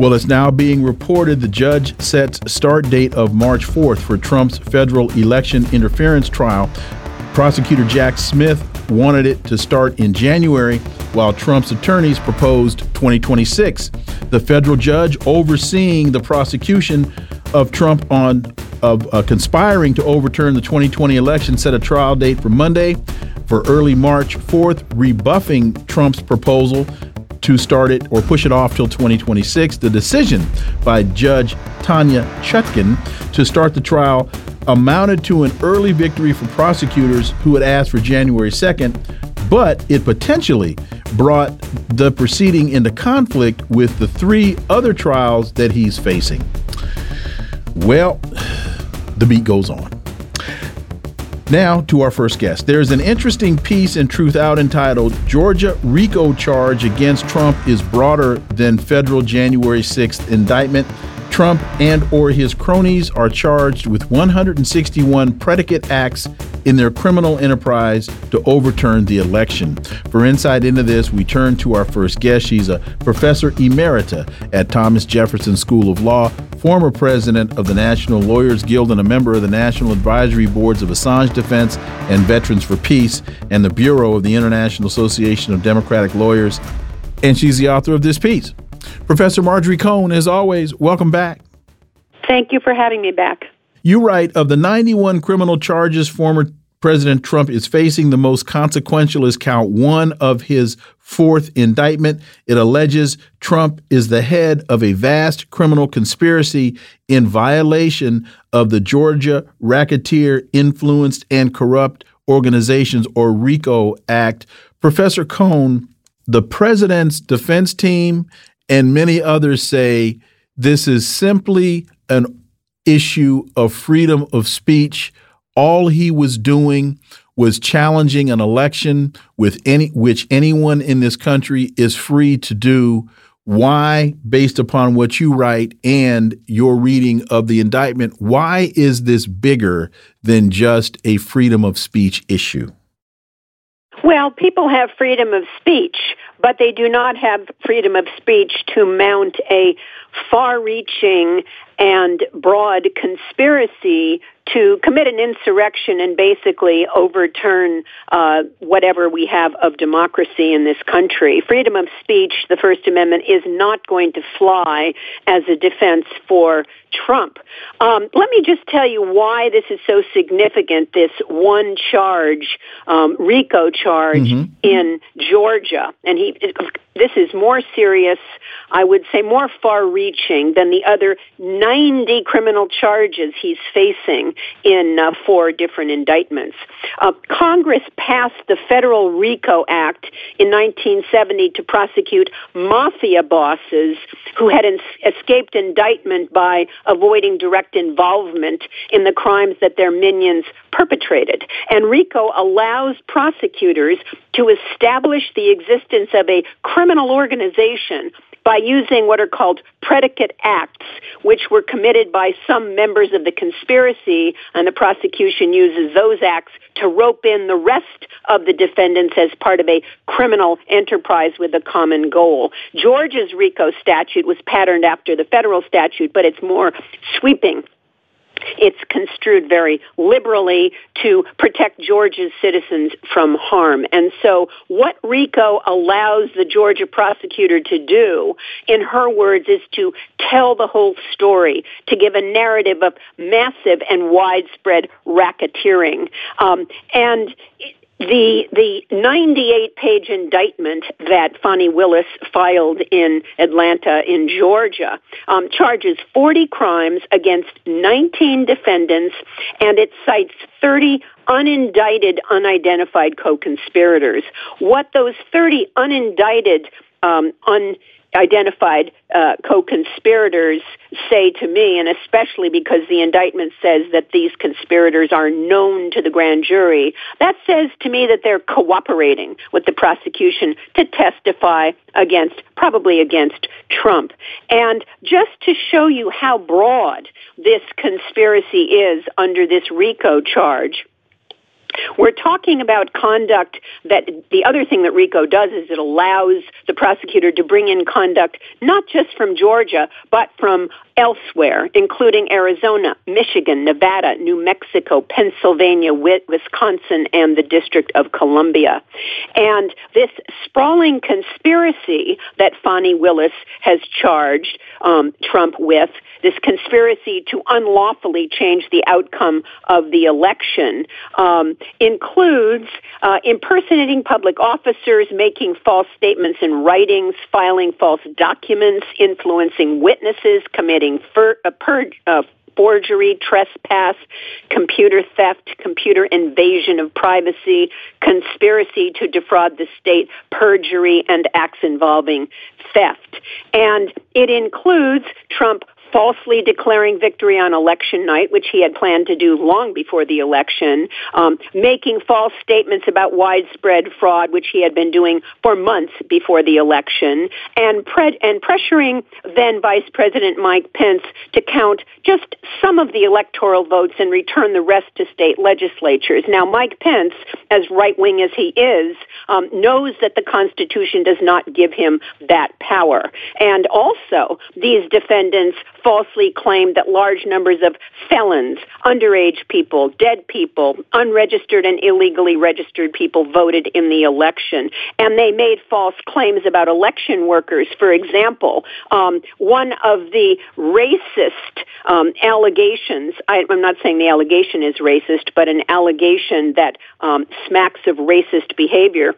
Well, it's now being reported the judge sets start date of March 4th for Trump's federal election interference trial. Prosecutor Jack Smith wanted it to start in January, while Trump's attorneys proposed 2026. The federal judge overseeing the prosecution of Trump on of uh, conspiring to overturn the 2020 election set a trial date for Monday for early March 4th, rebuffing Trump's proposal to start it or push it off till 2026. The decision by Judge Tanya Chutkan to start the trial amounted to an early victory for prosecutors who had asked for January 2nd, but it potentially brought the proceeding into conflict with the three other trials that he's facing. Well, the beat goes on. Now to our first guest. There's an interesting piece in Truthout entitled Georgia RICO charge against Trump is broader than federal January 6th indictment. Trump and or his cronies are charged with 161 predicate acts in their criminal enterprise to overturn the election. For insight into this, we turn to our first guest. She's a professor emerita at Thomas Jefferson School of Law, former president of the National Lawyers Guild and a member of the National Advisory Boards of Assange Defense and Veterans for Peace and the Bureau of the International Association of Democratic Lawyers. And she's the author of this piece. Professor Marjorie Cohn, as always, welcome back. Thank you for having me back. You write of the 91 criminal charges former President Trump is facing, the most consequential is count one of his fourth indictment. It alleges Trump is the head of a vast criminal conspiracy in violation of the Georgia Racketeer Influenced and Corrupt Organizations or RICO Act. Professor Cohn, the president's defense team and many others say this is simply an issue of freedom of speech. All he was doing was challenging an election with any which anyone in this country is free to do. Why, based upon what you write and your reading of the indictment, why is this bigger than just a freedom of speech issue? Well, people have freedom of speech, but they do not have freedom of speech to mount a far reaching and broad conspiracy to commit an insurrection and basically overturn uh, whatever we have of democracy in this country. Freedom of speech, the First Amendment, is not going to fly as a defense for Trump. Um, let me just tell you why this is so significant. This one charge, um, RICO charge mm-hmm. in Georgia, and he this is more serious, I would say more far reaching than the other 90 criminal charges he's facing in uh, four different indictments. Uh, Congress passed the Federal RICO Act in 1970 to prosecute mafia bosses who had in- escaped indictment by avoiding direct involvement in the crimes that their minions perpetrated. And RICO allows prosecutors to establish the existence of a criminal organization by using what are called predicate acts, which were committed by some members of the conspiracy, and the prosecution uses those acts to rope in the rest of the defendants as part of a criminal enterprise with a common goal. Georgia's RICO statute was patterned after the federal statute, but it's more sweeping it's construed very liberally to protect Georgia's citizens from harm. And so what RICO allows the Georgia prosecutor to do, in her words, is to tell the whole story, to give a narrative of massive and widespread racketeering. Um, and the the 98 page indictment that Fani Willis filed in Atlanta in Georgia um, charges 40 crimes against 19 defendants and it cites 30 unindicted unidentified co-conspirators. What those 30 unindicted um, un identified uh, co-conspirators say to me, and especially because the indictment says that these conspirators are known to the grand jury, that says to me that they're cooperating with the prosecution to testify against, probably against Trump. And just to show you how broad this conspiracy is under this RICO charge, we're talking about conduct that the other thing that RICO does is it allows the prosecutor to bring in conduct not just from Georgia, but from elsewhere, including Arizona, Michigan, Nevada, New Mexico, Pennsylvania, Wisconsin, and the District of Columbia. And this sprawling conspiracy that Fani Willis has charged um, Trump with, this conspiracy to unlawfully change the outcome of the election, um, includes uh, impersonating public officers, making false statements in writings, filing false documents, influencing witnesses, committing fur, uh, uh, forgery, trespass, computer theft, computer invasion of privacy, conspiracy to defraud the state, perjury, and acts involving theft. And it includes Trump falsely declaring victory on election night, which he had planned to do long before the election, um, making false statements about widespread fraud, which he had been doing for months before the election, and, pre- and pressuring then Vice President Mike Pence to count just some of the electoral votes and return the rest to state legislatures. Now, Mike Pence, as right wing as he is, um, knows that the Constitution does not give him that power. And also, these defendants falsely claimed that large numbers of felons, underage people, dead people, unregistered and illegally registered people voted in the election. And they made false claims about election workers. For example, um, one of the racist um, allegations, I, am not saying the allegation is racist, but an allegation that um, smacks of racist behavior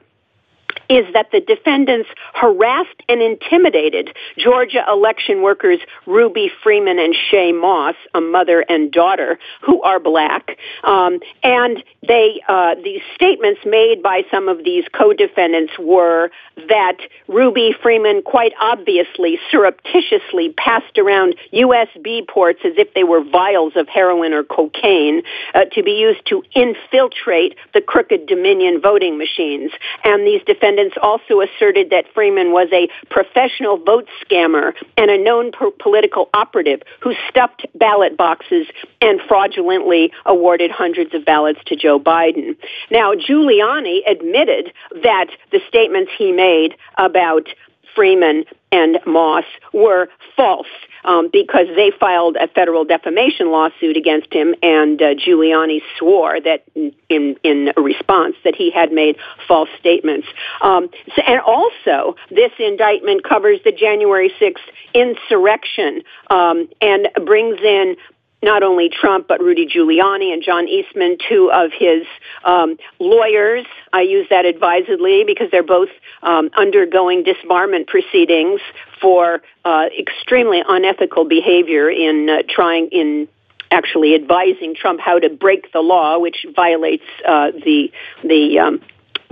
is that the defendants harassed and intimidated Georgia election workers Ruby Freeman and Shaye Moss, a mother and daughter who are black, um, and they uh, these statements made by some of these co-defendants were that Ruby Freeman quite obviously surreptitiously passed around USB ports as if they were vials of heroin or cocaine uh, to be used to infiltrate the crooked Dominion voting machines, and these defendants defendants also asserted that Freeman was a professional vote scammer and a known po- political operative who stuffed ballot boxes and fraudulently awarded hundreds of ballots to Joe Biden. Now, Giuliani admitted that the statements he made about Freeman and Moss were false um, because they filed a federal defamation lawsuit against him, and uh, Giuliani swore that in in response that he had made false statements. Um, so, and also, this indictment covers the January 6th insurrection um, and brings in not only Trump, but Rudy Giuliani and John Eastman, two of his um, lawyers. I use that advisedly because they're both um, undergoing disbarment proceedings for uh, extremely unethical behavior in uh, trying in actually advising Trump how to break the law, which violates uh, the the um,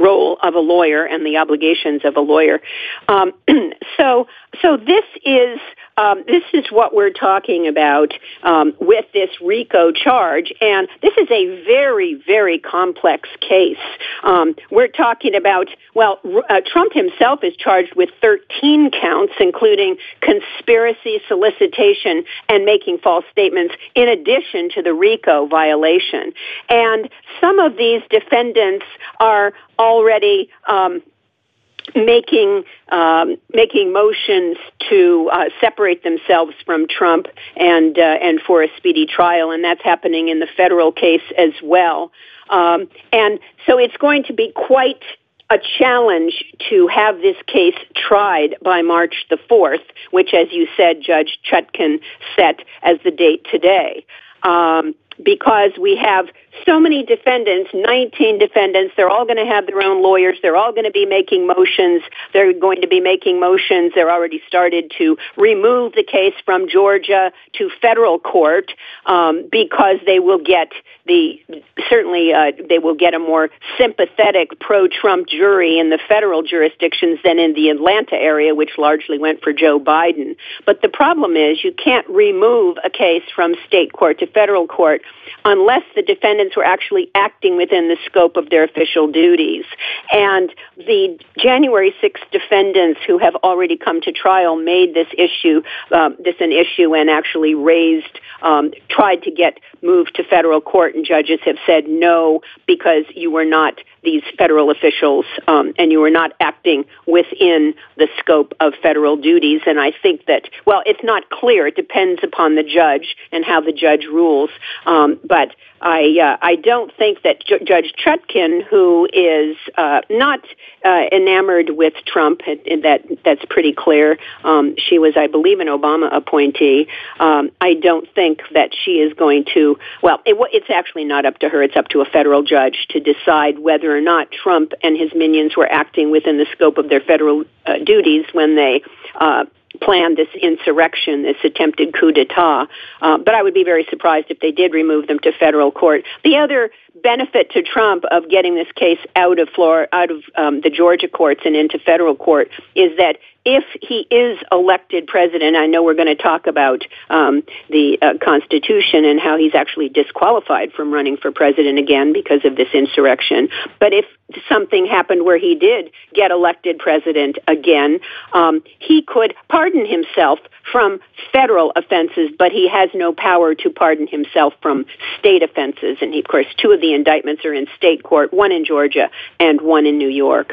role of a lawyer and the obligations of a lawyer. Um, so, so this is um, this is what we're talking about um, with this RICO charge, and this is a very, very complex case. Um, we're talking about well, uh, Trump himself is charged with 13 counts, including conspiracy, solicitation, and making false statements, in addition to the RICO violation. And some of these defendants are already um, making um, making motions to uh, separate themselves from Trump and uh, and for a speedy trial, and that's happening in the federal case as well. Um, and so it's going to be quite a challenge to have this case tried by March the 4th, which, as you said, Judge Chutkan set as the date today. Um, because we have so many defendants, 19 defendants. They're all going to have their own lawyers. They're all going to be making motions. They're going to be making motions. They're already started to remove the case from Georgia to federal court um, because they will get the certainly uh, they will get a more sympathetic pro-Trump jury in the federal jurisdictions than in the Atlanta area, which largely went for Joe Biden. But the problem is you can't remove a case from state court to federal court unless the defendants were actually acting within the scope of their official duties. And the January 6th defendants who have already come to trial made this issue um, this an issue and actually raised um, tried to get moved to federal court, and judges have said no because you were not these federal officials um, and you were not acting within the scope of federal duties. And I think that, well, it's not clear. It depends upon the judge and how the judge rules. Um, but I uh, I don't think that J- Judge Chutkan, who is uh, not uh, enamored with Trump, and, and that that's pretty clear. Um, she was, I believe, an Obama appointee. Um, I don't think that she is going to. Well, it, it's actually not up to her. It's up to a federal judge to decide whether or not Trump and his minions were acting within the scope of their federal uh, duties when they uh, planned this insurrection, this attempted coup d'etat. Uh, but I would be very surprised if they did remove them to federal court. The other benefit to Trump of getting this case out of Florida, out of um, the Georgia courts and into federal court is that if he is elected president, I know we're going to talk about um, the uh, Constitution and how he's actually disqualified from running for president again because of this insurrection. But if something happened where he did get elected president again, um, he could pardon himself from federal offenses, but he has no power to pardon himself from state offenses. And he, of course, two of the indictments are in state court, one in Georgia and one in New York.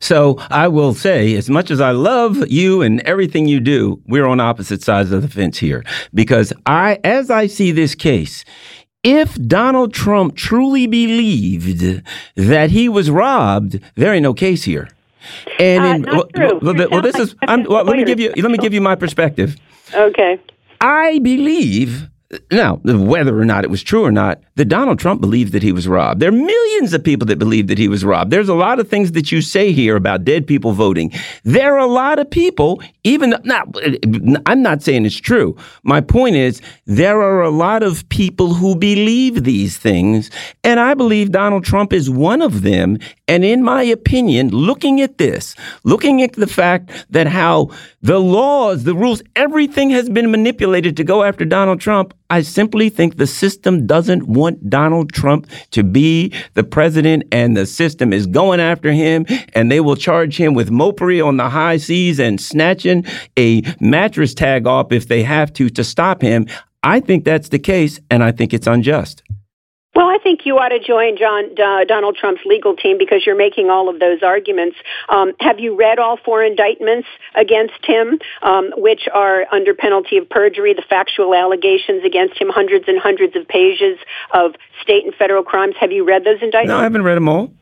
So I will say, as much as I love you and everything you do, we're on opposite sides of the fence here. Because I, as I see this case, if Donald Trump truly believed that he was robbed, there ain't no case here. And uh, in, not well, true. well, well this is. well, let me give you. Let me give you my perspective. Okay. I believe now, whether or not it was true or not, that Donald Trump believed that he was robbed. There are millions of people that believe that he was robbed. There's a lot of things that you say here about dead people voting. There are a lot of people, even now, I'm not saying it's true. My point is, there are a lot of people who believe these things, and I believe Donald Trump is one of them. And in my opinion, looking at this, looking at the fact that how the laws, the rules, everything has been manipulated to go after Donald Trump, I simply think the system doesn't want Donald Trump to be the president, and the system is going after him, and they will charge him with mopery on the high seas and snatching a mattress tag off if they have to to stop him. I think that's the case, and I think it's unjust. Well, I think you ought to join John uh, Donald Trump's legal team because you're making all of those arguments. Um, have you read all four indictments against him, um, which are under penalty of perjury? The factual allegations against him, hundreds and hundreds of pages of state and federal crimes. Have you read those indictments? No, I haven't read them all.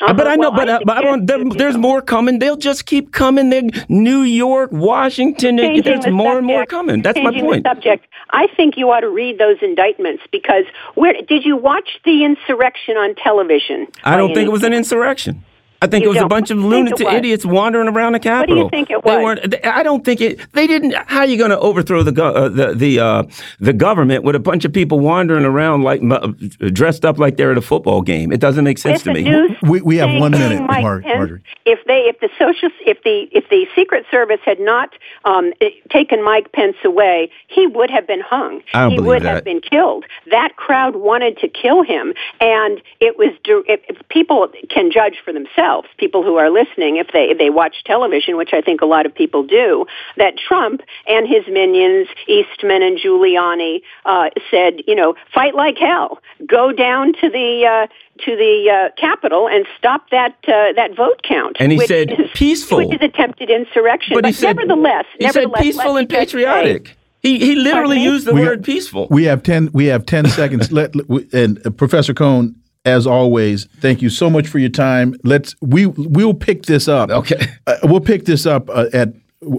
Uh, but I know, well, but, I but I don't, there, there's more coming. They'll just keep coming. They New York, Washington. There's the more subject. and more coming. That's Changing my point. The subject. I think you ought to read those indictments because where did you watch the insurrection on television? I don't think it was an insurrection. I think you it was a bunch of lunatic idiots wandering around the Capitol. What do you think it was? They weren't, I don't think it. They didn't. How are you going to overthrow the uh, the the uh, the government with a bunch of people wandering around like uh, dressed up like they're at a football game? It doesn't make sense if to me. We, we have one minute, Mar- Marjorie. If they if the social if the if the Secret Service had not um, taken Mike Pence away, he would have been hung. I don't he would that. have been killed. That crowd wanted to kill him, and it was. If, if people can judge for themselves. People who are are listening, if they they watch television, which I think a lot of people do, that Trump and his minions, Eastman and Giuliani, uh, said, you know, fight like hell, go down to the. Uh, to the uh, Capitol and stop that uh, that vote count. And he said is, peaceful, which is attempted insurrection. But, but he said, nevertheless, he nevertheless, said peaceful and patriotic. He he literally used the we word have, peaceful. We have ten we have ten seconds. Let and uh, Professor Cohn, as always, thank you so much for your time. Let's we we'll pick this up. Okay, uh, we'll pick this up uh, at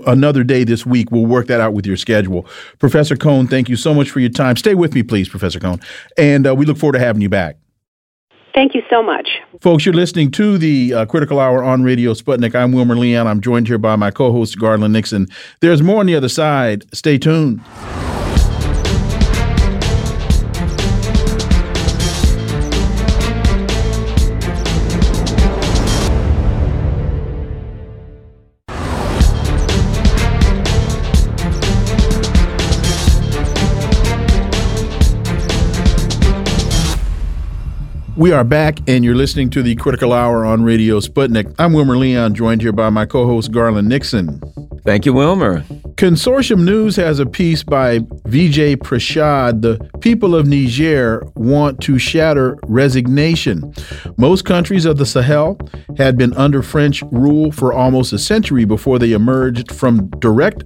another day this week. We'll work that out with your schedule. Professor Cohn, thank you so much for your time. Stay with me, please, Professor Cohn. And uh, we look forward to having you back. Thank you so much. Folks, you're listening to the uh, Critical Hour on Radio Sputnik. I'm Wilmer Leon. I'm joined here by my co host, Garland Nixon. There's more on the other side. Stay tuned. We are back, and you're listening to the Critical Hour on Radio Sputnik. I'm Wilmer Leon, joined here by my co host, Garland Nixon. Thank you, Wilmer. Consortium News has a piece by Vijay Prashad. The people of Niger want to shatter resignation. Most countries of the Sahel had been under French rule for almost a century before they emerged from direct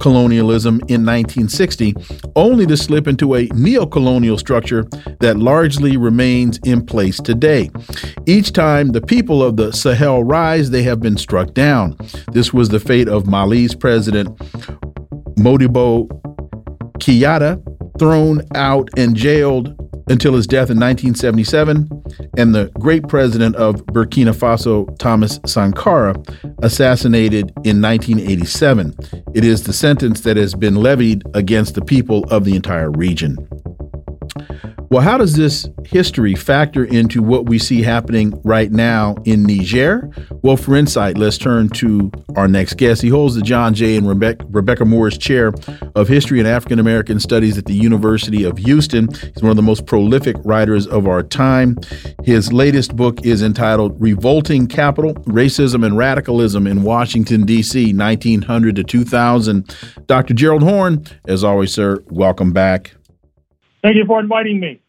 colonialism in 1960, only to slip into a neo-colonial structure that largely remains in place today. Each time the people of the Sahel rise, they have been struck down. This was the fate of Mali's president Modibo Keita, thrown out and jailed until his death in 1977, and the great president of Burkina Faso, Thomas Sankara, assassinated in 1987. It is the sentence that has been levied against the people of the entire region. Well, how does this history factor into what we see happening right now in Niger? Well, for insight, let's turn to our next guest. He holds the John J. and Rebecca, Rebecca Moores Chair of History and African American Studies at the University of Houston. He's one of the most prolific writers of our time. His latest book is entitled Revolting Capital Racism and Radicalism in Washington, D.C., 1900 to 2000. Dr. Gerald Horne, as always, sir, welcome back. Thank you for inviting me.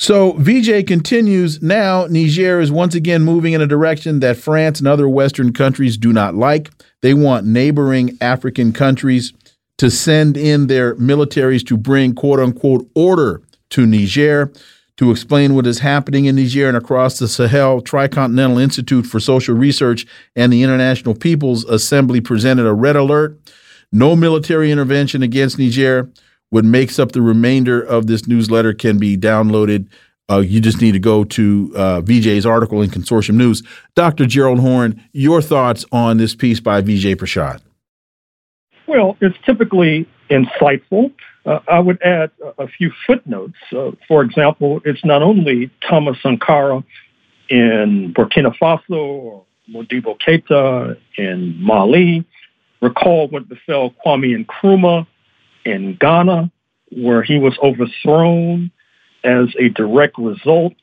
So Vijay continues now. Niger is once again moving in a direction that France and other Western countries do not like. They want neighboring African countries to send in their militaries to bring quote unquote order to Niger. To explain what is happening in Niger and across the Sahel, Tricontinental Institute for Social Research and the International People's Assembly presented a red alert. No military intervention against Niger what makes up the remainder of this newsletter can be downloaded. Uh, you just need to go to uh, Vijay's article in Consortium News. Dr. Gerald Horne, your thoughts on this piece by Vijay Prashad? Well, it's typically insightful. Uh, I would add a few footnotes. Uh, for example, it's not only Thomas Sankara in Burkina Faso or Modibo Keita in Mali. Recall what befell Kwame Nkrumah in Ghana, where he was overthrown as a direct result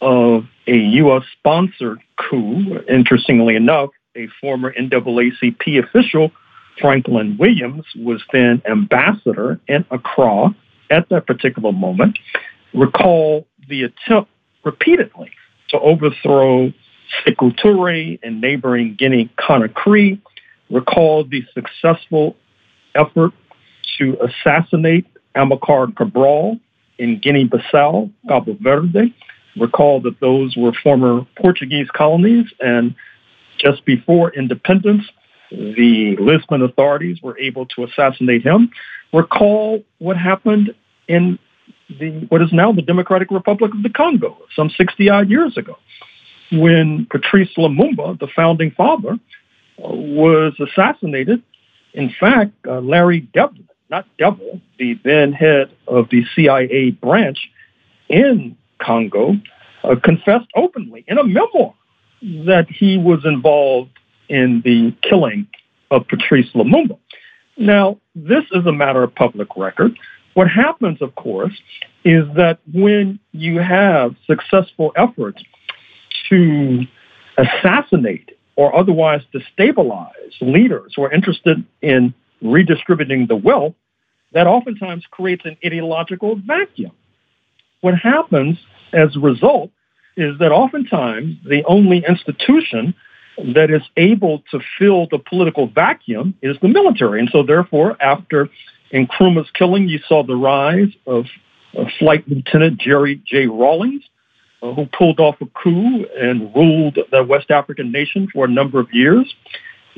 of a U.S. sponsored coup. Interestingly enough, a former NAACP official, Franklin Williams, was then ambassador in Accra at that particular moment. Recall the attempt repeatedly to overthrow Sekou Toure in neighboring Guinea Conakry. Recall the successful effort to assassinate Amilcar Cabral in Guinea-Bissau, Cabo Verde. Recall that those were former Portuguese colonies, and just before independence, the Lisbon authorities were able to assassinate him. Recall what happened in the what is now the Democratic Republic of the Congo some 60 odd years ago when Patrice Lumumba, the founding father, was assassinated. In fact, uh, Larry Devlin, not Devil, the then head of the CIA branch in Congo, uh, confessed openly in a memoir that he was involved in the killing of Patrice Lumumba. Now, this is a matter of public record. What happens, of course, is that when you have successful efforts to assassinate or otherwise destabilize leaders who are interested in redistributing the wealth, that oftentimes creates an ideological vacuum. What happens as a result is that oftentimes the only institution that is able to fill the political vacuum is the military. And so therefore, after Nkrumah's killing, you saw the rise of, Flight Lieutenant Jerry J. Rawlings, uh, who pulled off a coup and ruled the West African nation for a number of years.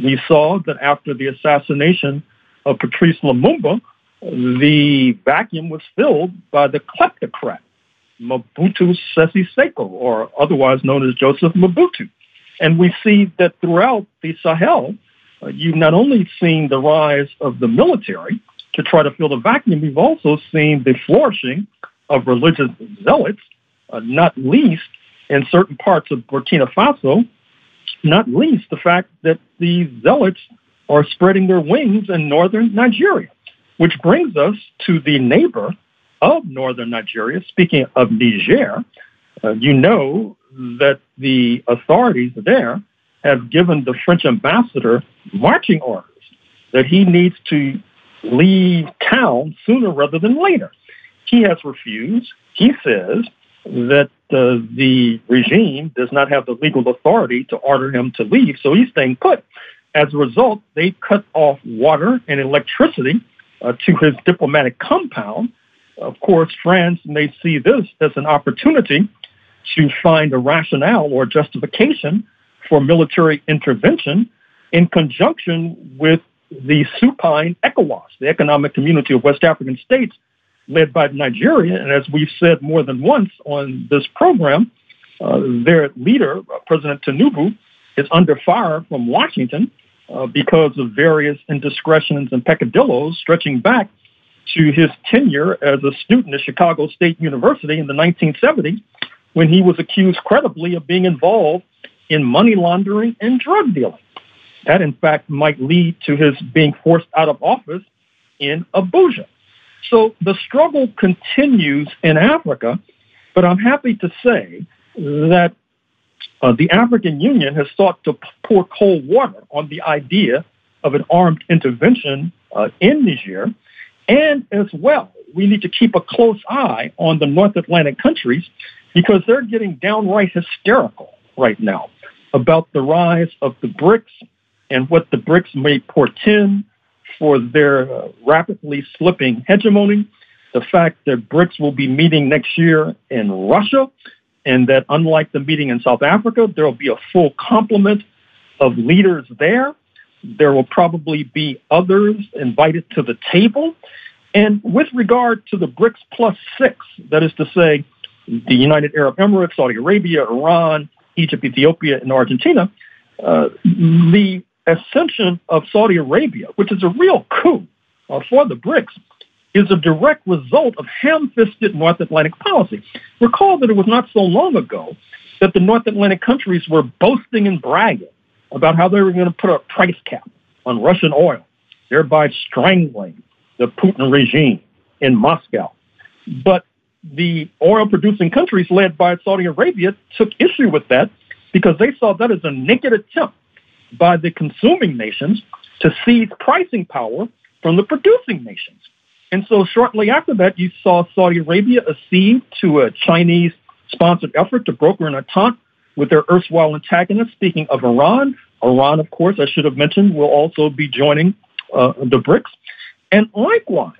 We saw that after the assassination of Patrice Lumumba, the vacuum was filled by the kleptocrat Mobutu Sese Seko, or otherwise known as Joseph Mobutu. And we see that throughout the Sahel, uh, you've not only seen the rise of the military to try to fill the vacuum, you've also seen the flourishing of religious zealots, uh, not least in certain parts of Burkina Faso, not least the fact that the zealots are spreading their wings in northern Nigeria, which brings us to the neighbor of northern Nigeria. Speaking of Niger, uh, you know that the authorities there have given the French ambassador marching orders that he needs to leave town sooner rather than later. He has refused. He says that uh, the regime does not have the legal authority to order him to leave, so he's staying put. As a result, they cut off water and electricity uh, to his diplomatic compound. Of course, France may see this as an opportunity to find a rationale or justification for military intervention in conjunction with the supine ECOWAS, the Economic Community of West African States, led by Nigeria. And as we've said more than once on this program, uh, their leader, President Tinubu, is under fire from Washington uh, because of various indiscretions and peccadillos stretching back to his tenure as a student at Chicago State University in the 1970s when he was accused credibly of being involved in money laundering and drug dealing. That, in fact, might lead to his being forced out of office in Abuja. So the struggle continues in Africa, but I'm happy to say that uh, the African Union has sought to pour cold water on the idea of an armed intervention uh, in Niger. And as well, we need to keep a close eye on the North Atlantic countries because they're getting downright hysterical right now about the rise of the BRICS and what the BRICS may portend for their uh, rapidly slipping hegemony. The fact that BRICS will be meeting next year in Russia, and that unlike the meeting in South Africa, there will be a full complement of leaders there. There will probably be others invited to the table. And with regard to the BRICS plus six, that is to say, the United Arab Emirates, Saudi Arabia, Iran, Egypt, Ethiopia, and Argentina, uh, the ascension of Saudi Arabia, which is a real coup uh, for the BRICS, is a direct result of ham-fisted North Atlantic policy. Recall that it was not so long ago that the North Atlantic countries were boasting and bragging about how they were going to put a price cap on Russian oil, thereby strangling the Putin regime in Moscow. But the oil producing countries led by Saudi Arabia took issue with that because they saw that as a naked attempt by the consuming nations to seize pricing power from the producing nations. And so shortly after that, you saw Saudi Arabia accede to a Chinese sponsored effort to broker an entente with their erstwhile antagonists. Speaking of Iran, Iran, of course, I should have mentioned, will also be joining uh, the BRICS. And likewise,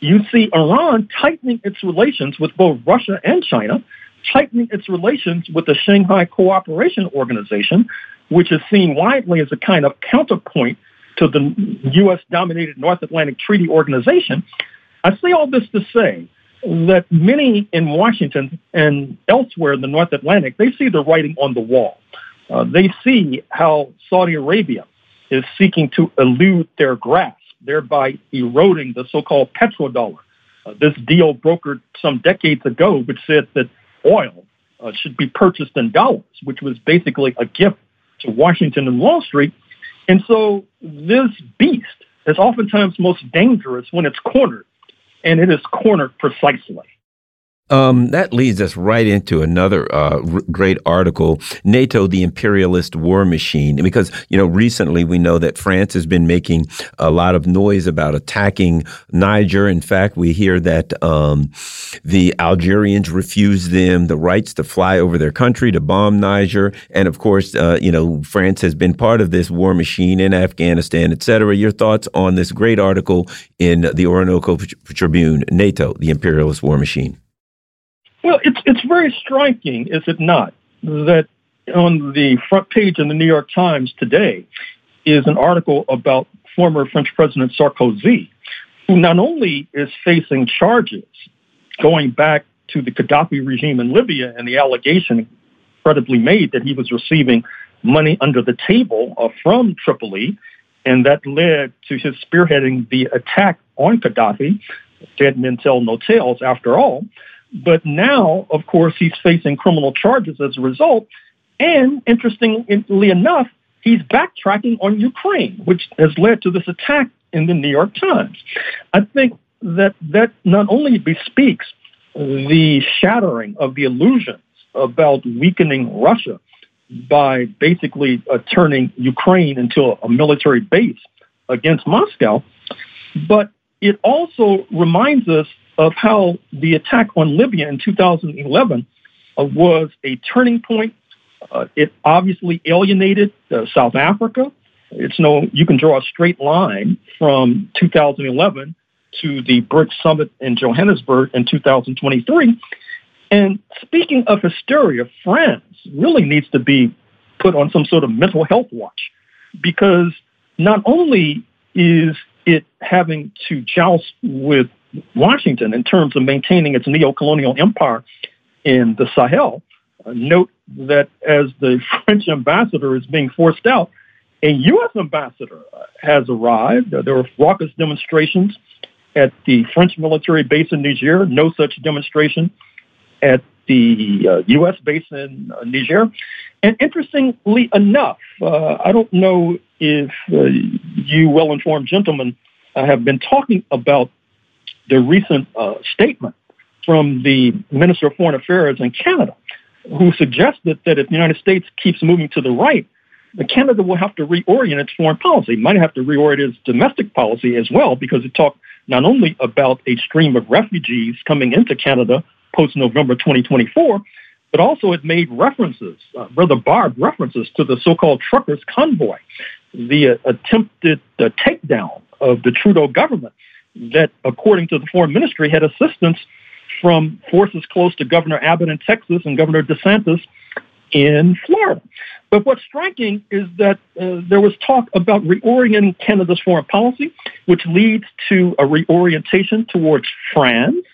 you see Iran tightening its relations with both Russia and China, tightening its relations with the Shanghai Cooperation Organization, which is seen widely as a kind of counterpoint to the U.S. dominated North Atlantic Treaty Organization. I say all this to say that many in Washington and elsewhere in the North Atlantic, they see the writing on the wall. Uh, they see how Saudi Arabia is seeking to elude their grasp thereby eroding the so-called petrodollar. Uh, this deal brokered some decades ago, which said that oil uh, should be purchased in dollars, which was basically a gift to Washington and Wall Street. And so this beast is oftentimes most dangerous when it's cornered, and it is cornered precisely. Um, that leads us right into another uh, great article, NATO, the imperialist war machine. Because, you know, recently we know that France has been making a lot of noise about attacking Niger. In fact, we hear that um, the Algerians refused them the rights to fly over their country to bomb Niger. And of course, uh, you know, France has been part of this war machine in Afghanistan, et cetera. Your thoughts on this great article in the Orinoco Tribune, NATO, the imperialist war machine? Well, it's it's very striking, is it not, that on the front page of the New York Times today, is an article about former French President Sarkozy, who not only is facing charges going back to the Gaddafi regime in Libya and the allegation credibly made that he was receiving money under the table uh, from Tripoli, and that led to his spearheading the attack on Gaddafi. Dead men tell no tales, after all. But now, of course, he's facing criminal charges as a result. And interestingly enough, he's backtracking on Ukraine, which has led to this attack in the New York Times. I think that that not only bespeaks the shattering of the illusions about weakening Russia by basically uh, turning Ukraine into a, a military base against Moscow, but it also reminds us of how the attack on Libya in 2011 uh, was a turning point. Uh, it obviously alienated uh, South Africa. It's no, you can draw a straight line from 2011 to the BRICS summit in Johannesburg in 2023. And speaking of hysteria, France really needs to be put on some sort of mental health watch because not only is it having to joust with Washington in terms of maintaining its neo-colonial empire in the Sahel. Uh, note that as the French ambassador is being forced out, a U.S. ambassador uh, has arrived. Uh, there were raucous demonstrations at the French military base in Niger. No such demonstration at the uh, U.S. base in uh, Niger. And interestingly enough, uh, I don't know if you well informed gentlemen have been talking about the recent uh, statement from the Minister of Foreign Affairs in Canada, who suggested that if the United States keeps moving to the right, Canada will have to reorient its foreign policy. Might have to reorient its domestic policy as well, because it talked not only about a stream of refugees coming into Canada post November 2024, but also it made references, uh, rather barbed references, to the so called truckers' convoy, the uh, attempted uh, takedown of the Trudeau government that, according to the foreign ministry, had assistance from forces close to Governor Abbott in Texas and Governor DeSantis in Florida. But what's striking is that uh, there was talk about reorienting Canada's foreign policy, which leads to a reorientation towards France.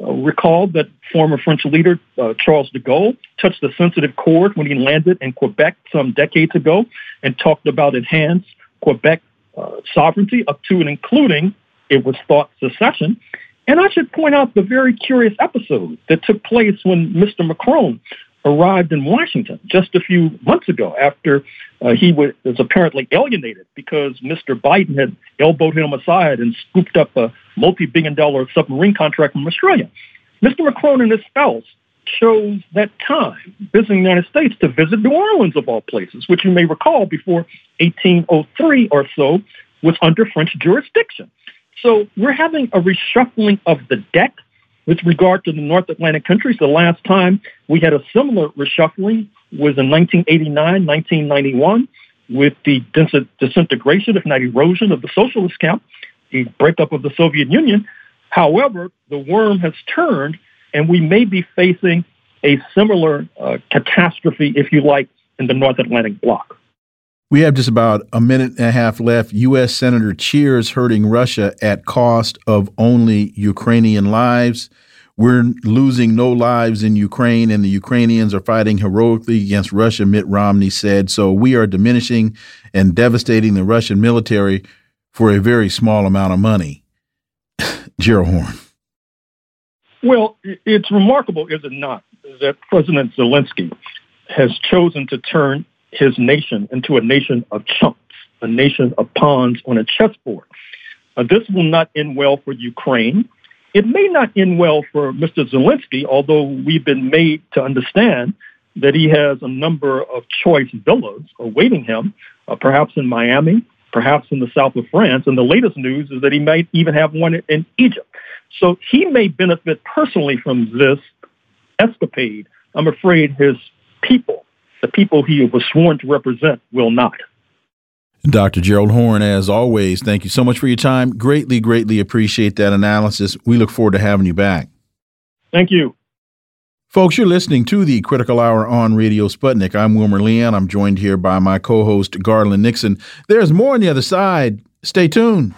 Uh, recall that former French leader uh, Charles de Gaulle touched a sensitive chord when he landed in Quebec some decades ago and talked about enhanced Quebec uh, sovereignty up to and including, it was thought, secession. And I should point out the very curious episode that took place when Mr. Macron arrived in Washington just a few months ago after uh, he was, apparently alienated because Mr. Biden had elbowed him aside and scooped up a multi-billion dollar submarine contract from Australia. Mr. Macron and his spouse chose that time visiting the United States to visit New Orleans of all places, which you may recall before 1803 or so was under French jurisdiction. So we're having a reshuffling of the deck with regard to the North Atlantic countries. The last time we had a similar reshuffling was in 1989, 1991 with the disintegration, if not erosion, of the socialist camp, the breakup of the Soviet Union. However, the worm has turned and we may be facing a similar uh, catastrophe, if you like, in the North Atlantic bloc. We have just about a minute and a half left. U.S. Senator cheers hurting Russia at cost of only Ukrainian lives. We're losing no lives in Ukraine, and the Ukrainians are fighting heroically against Russia, Mitt Romney said. So we are diminishing and devastating the Russian military for a very small amount of money. Gerald Horne. Well, it's remarkable, is it not, that President Zelensky has chosen to turn his nation into a nation of chumps, a nation of pawns on a chessboard. Uh, this will not end well for Ukraine. It may not end well for Mr. Zelensky, although we've been made to understand that he has a number of choice villas awaiting him, uh, perhaps in Miami, perhaps in the south of France. And the latest news is that he might even have one in Egypt. So he may benefit personally from this escapade. I'm afraid his people, the people he was sworn to represent, will not. Dr. Gerald Horne, as always, thank you so much for your time. Greatly, greatly appreciate that analysis. We look forward to having you back. Thank you. Folks, you're listening to the Critical Hour on Radio Sputnik. I'm Wilmer Leon. I'm joined here by my co host, Garland Nixon. There's more on the other side. Stay tuned.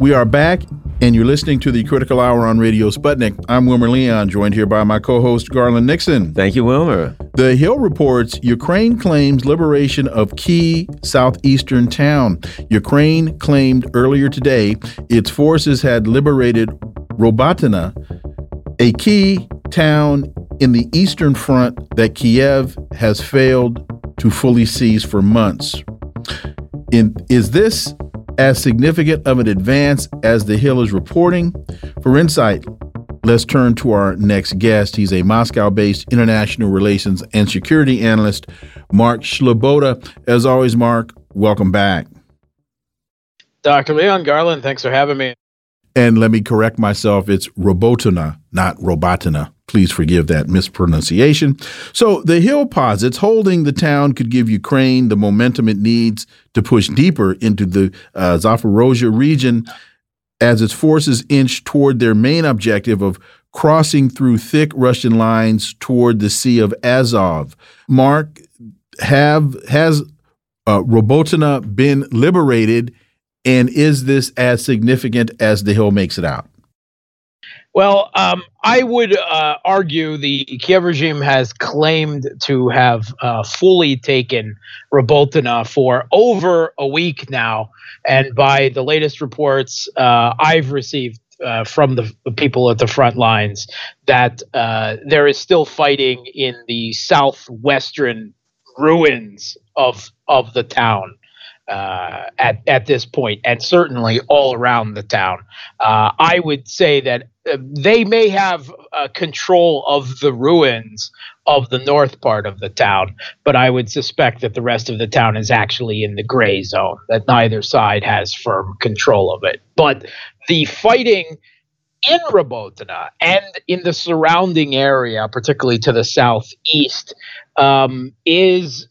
We are back, and you're listening to the Critical Hour on Radio Sputnik. I'm Wilmer Leon, joined here by my co host, Garland Nixon. Thank you, Wilmer. The Hill reports Ukraine claims liberation of key southeastern town. Ukraine claimed earlier today its forces had liberated Robotyne, a key town in the eastern front that Kiev has failed to fully seize for months. In, is this as significant of an advance as the Hill is reporting? For insight, let's turn to our next guest. He's a Moscow based international relations and security analyst, Mark Sleboda. As always, Mark, welcome back. Dr. Leon Garland, thanks for having me. And let me correct myself, it's Robotyne, not Robotyne. Please forgive that mispronunciation. So the Hill posits holding the town could give Ukraine the momentum it needs to push deeper into the uh, Zaporozhye region as its forces inch toward their main objective of crossing through thick Russian lines toward the Sea of Azov. Mark, have has uh, Robotyne been liberated, and is this as significant as the Hill makes it out? Well, um, I would uh, argue the Kiev regime has claimed to have uh, fully taken Robotyne for over a week now. And by the latest reports uh, I've received uh, from the, the, people at the front lines, that uh, there is still fighting in the southwestern ruins of, of the town uh, at at this point, and certainly all around the town. Uh, I would say that uh, they may have uh, control of the ruins of the north part of the town, but I would suspect that the rest of the town is actually in the gray zone. That neither side has firm control of it. But the fighting in Robotyne and in the surrounding area, particularly to the southeast, um, is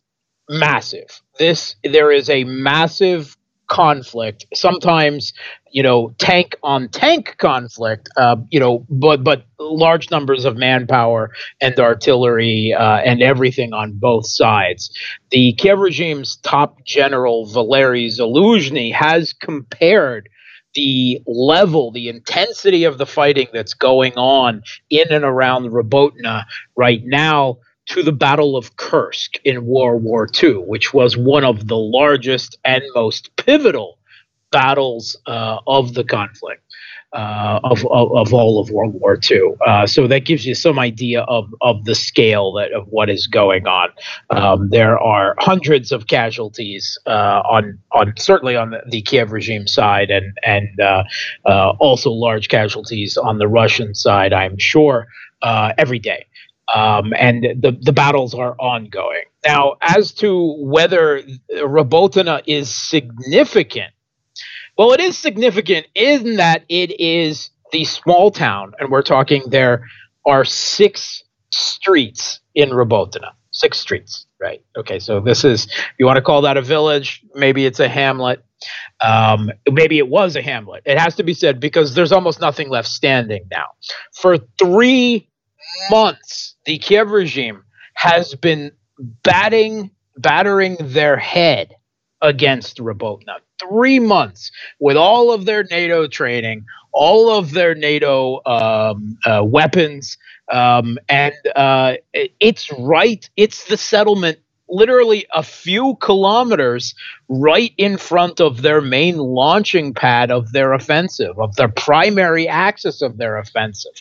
massive. This there is a massive conflict. Sometimes, you know, tank on tank conflict. Uh, you know, but but large numbers of manpower and artillery uh, and everything on both sides. The Kiev regime's top general Valery Zaluzhny has compared the level, the intensity of the fighting that's going on in and around Robotna right now to the Battle of Kursk in World War II, which was one of the largest and most pivotal battles uh, of the conflict. Uh, of, of, of, all of World War II. Uh, so that gives you some idea of, of the scale that of what is going on. Um, there are hundreds of casualties uh, on on certainly on the, the, Kiev regime side, and and uh, uh, also large casualties on the Russian side. I'm sure every day um, and the, the battles are ongoing. Now, as to whether Robotyne is significant, well, it is significant in that it is the small town, and we're talking there are six streets in Robotyne. Six streets, right? Okay, so this is, you want to call that a village? Maybe it's a hamlet. Um, maybe it was a hamlet. It has to be said because there's almost nothing left standing now. For three months, the Kiev regime has been batting, battering their head against Robotyne. Three months with all of their NATO training, all of their NATO um, uh, weapons, um, and uh, it's right. It's the settlement literally a few kilometers right in front of their main launching pad of their offensive, of their primary axis of their offensive.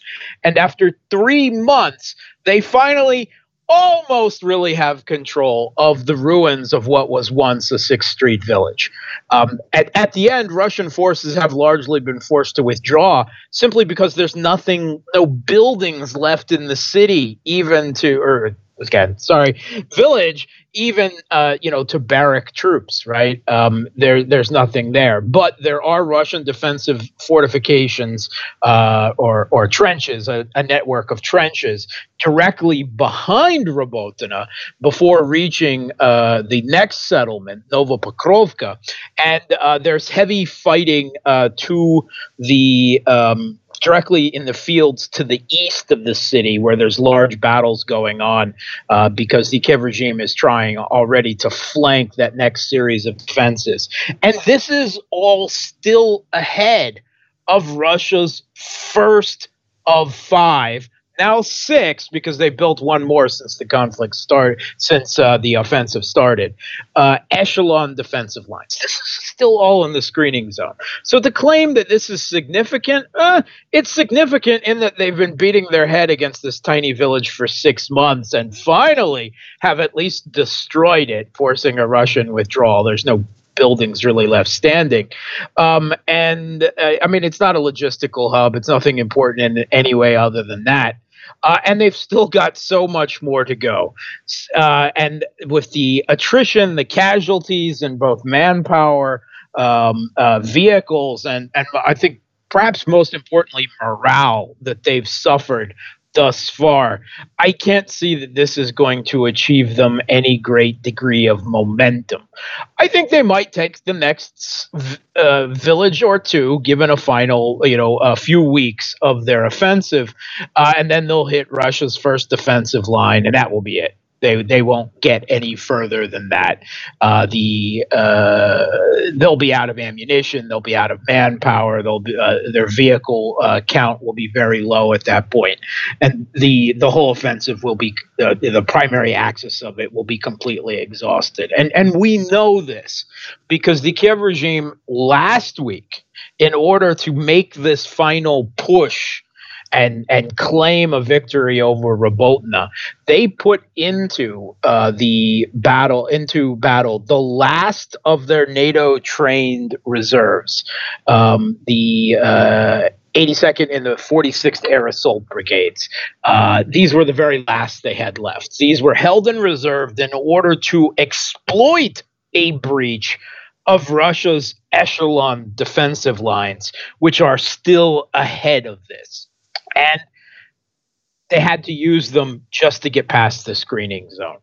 And after three months, they finally almost really have control of the ruins of what was once a Sixth Street village. Um, at, at the end, Russian forces have largely been forced to withdraw simply because there's nothing, no buildings left in the city, even to, or again, sorry, village, even uh, you know to barrack troops. Right um, there, there's nothing there, but there are Russian defensive fortifications uh, or or trenches, a, a, network of trenches directly behind Robotyne before reaching uh, the next settlement, Novopokrovka, and uh, there's heavy fighting uh, to the um, directly in the fields to the east of the city where there's large battles going on uh, because the Kiev regime is trying already to flank that next series of defenses. And this is all still ahead of Russia's first of five now six because they built one more since the conflict started, since uh, the offensive started. Uh, echelon defensive lines. Still all in the screening zone. So to claim that this is significant, uh, it's significant in that they've been beating their head against this tiny village for six months and finally have at least destroyed it, forcing a Russian withdrawal. There's no buildings really left standing. Um, and uh, I mean, it's not a logistical hub. It's nothing important in any way other than that. Uh, and they've still got so much more to go. Uh, and with the attrition, the casualties, and both manpower, um, uh, vehicles, and and I think perhaps most importantly morale that they've suffered thus far, I can't see that this is going to achieve them any great degree of momentum. I think they might take the next uh, village or two, given a final, you know, a few weeks of their offensive, uh, and then they'll hit Russia's first defensive line, and that will be it they they won't get any further than that. Uh, the uh, they'll be out of ammunition, they'll be out of manpower, they'll be, uh, their vehicle uh, count will be very low at that point, and the the whole offensive will be uh, the primary axis of it will be completely exhausted. And and we know this because the Kiev regime last week, in order to make this final push and and claim a victory over Robotyne, they put into uh, the battle into battle the last of their NATO trained reserves, um, the. Uh, 82nd and the 46th Air Assault Brigades. Uh, these were the very last they had left. These were held in reserve in order to exploit a breach of Russia's echelon defensive lines, which are still ahead of this and they had to use them just to get past the screening zone.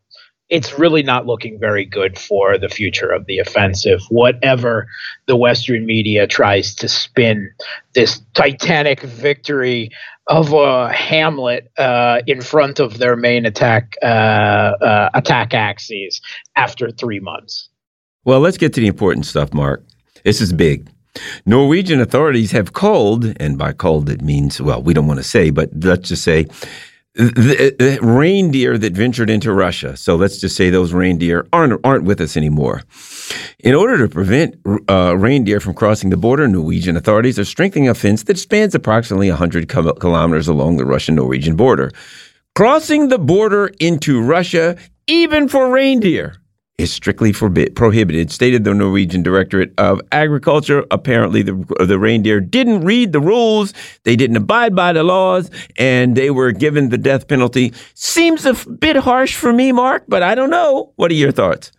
It's really not looking very good for the future of the offensive. Whatever the Western media tries to spin this titanic victory of a hamlet uh, in front of their main attack uh, uh, attack axes after three months. Well, let's get to the important stuff, Mark. This is big. Norwegian authorities have called, and by called it means, well, we don't want to say, but let's just say the, the reindeer that ventured into Russia. So let's just say those reindeer aren't aren't with us anymore. In order to prevent uh, reindeer from crossing the border, Norwegian authorities are strengthening a fence that spans approximately 100 kilometers along the Russian-Norwegian border. Crossing the border into Russia, even for reindeer, is strictly forbid, prohibited, stated the Norwegian Directorate of Agriculture. Apparently, the, the reindeer didn't read the rules, they didn't abide by the laws, and they were given the death penalty. Seems a bit harsh for me, Mark, but I don't know. What are your thoughts?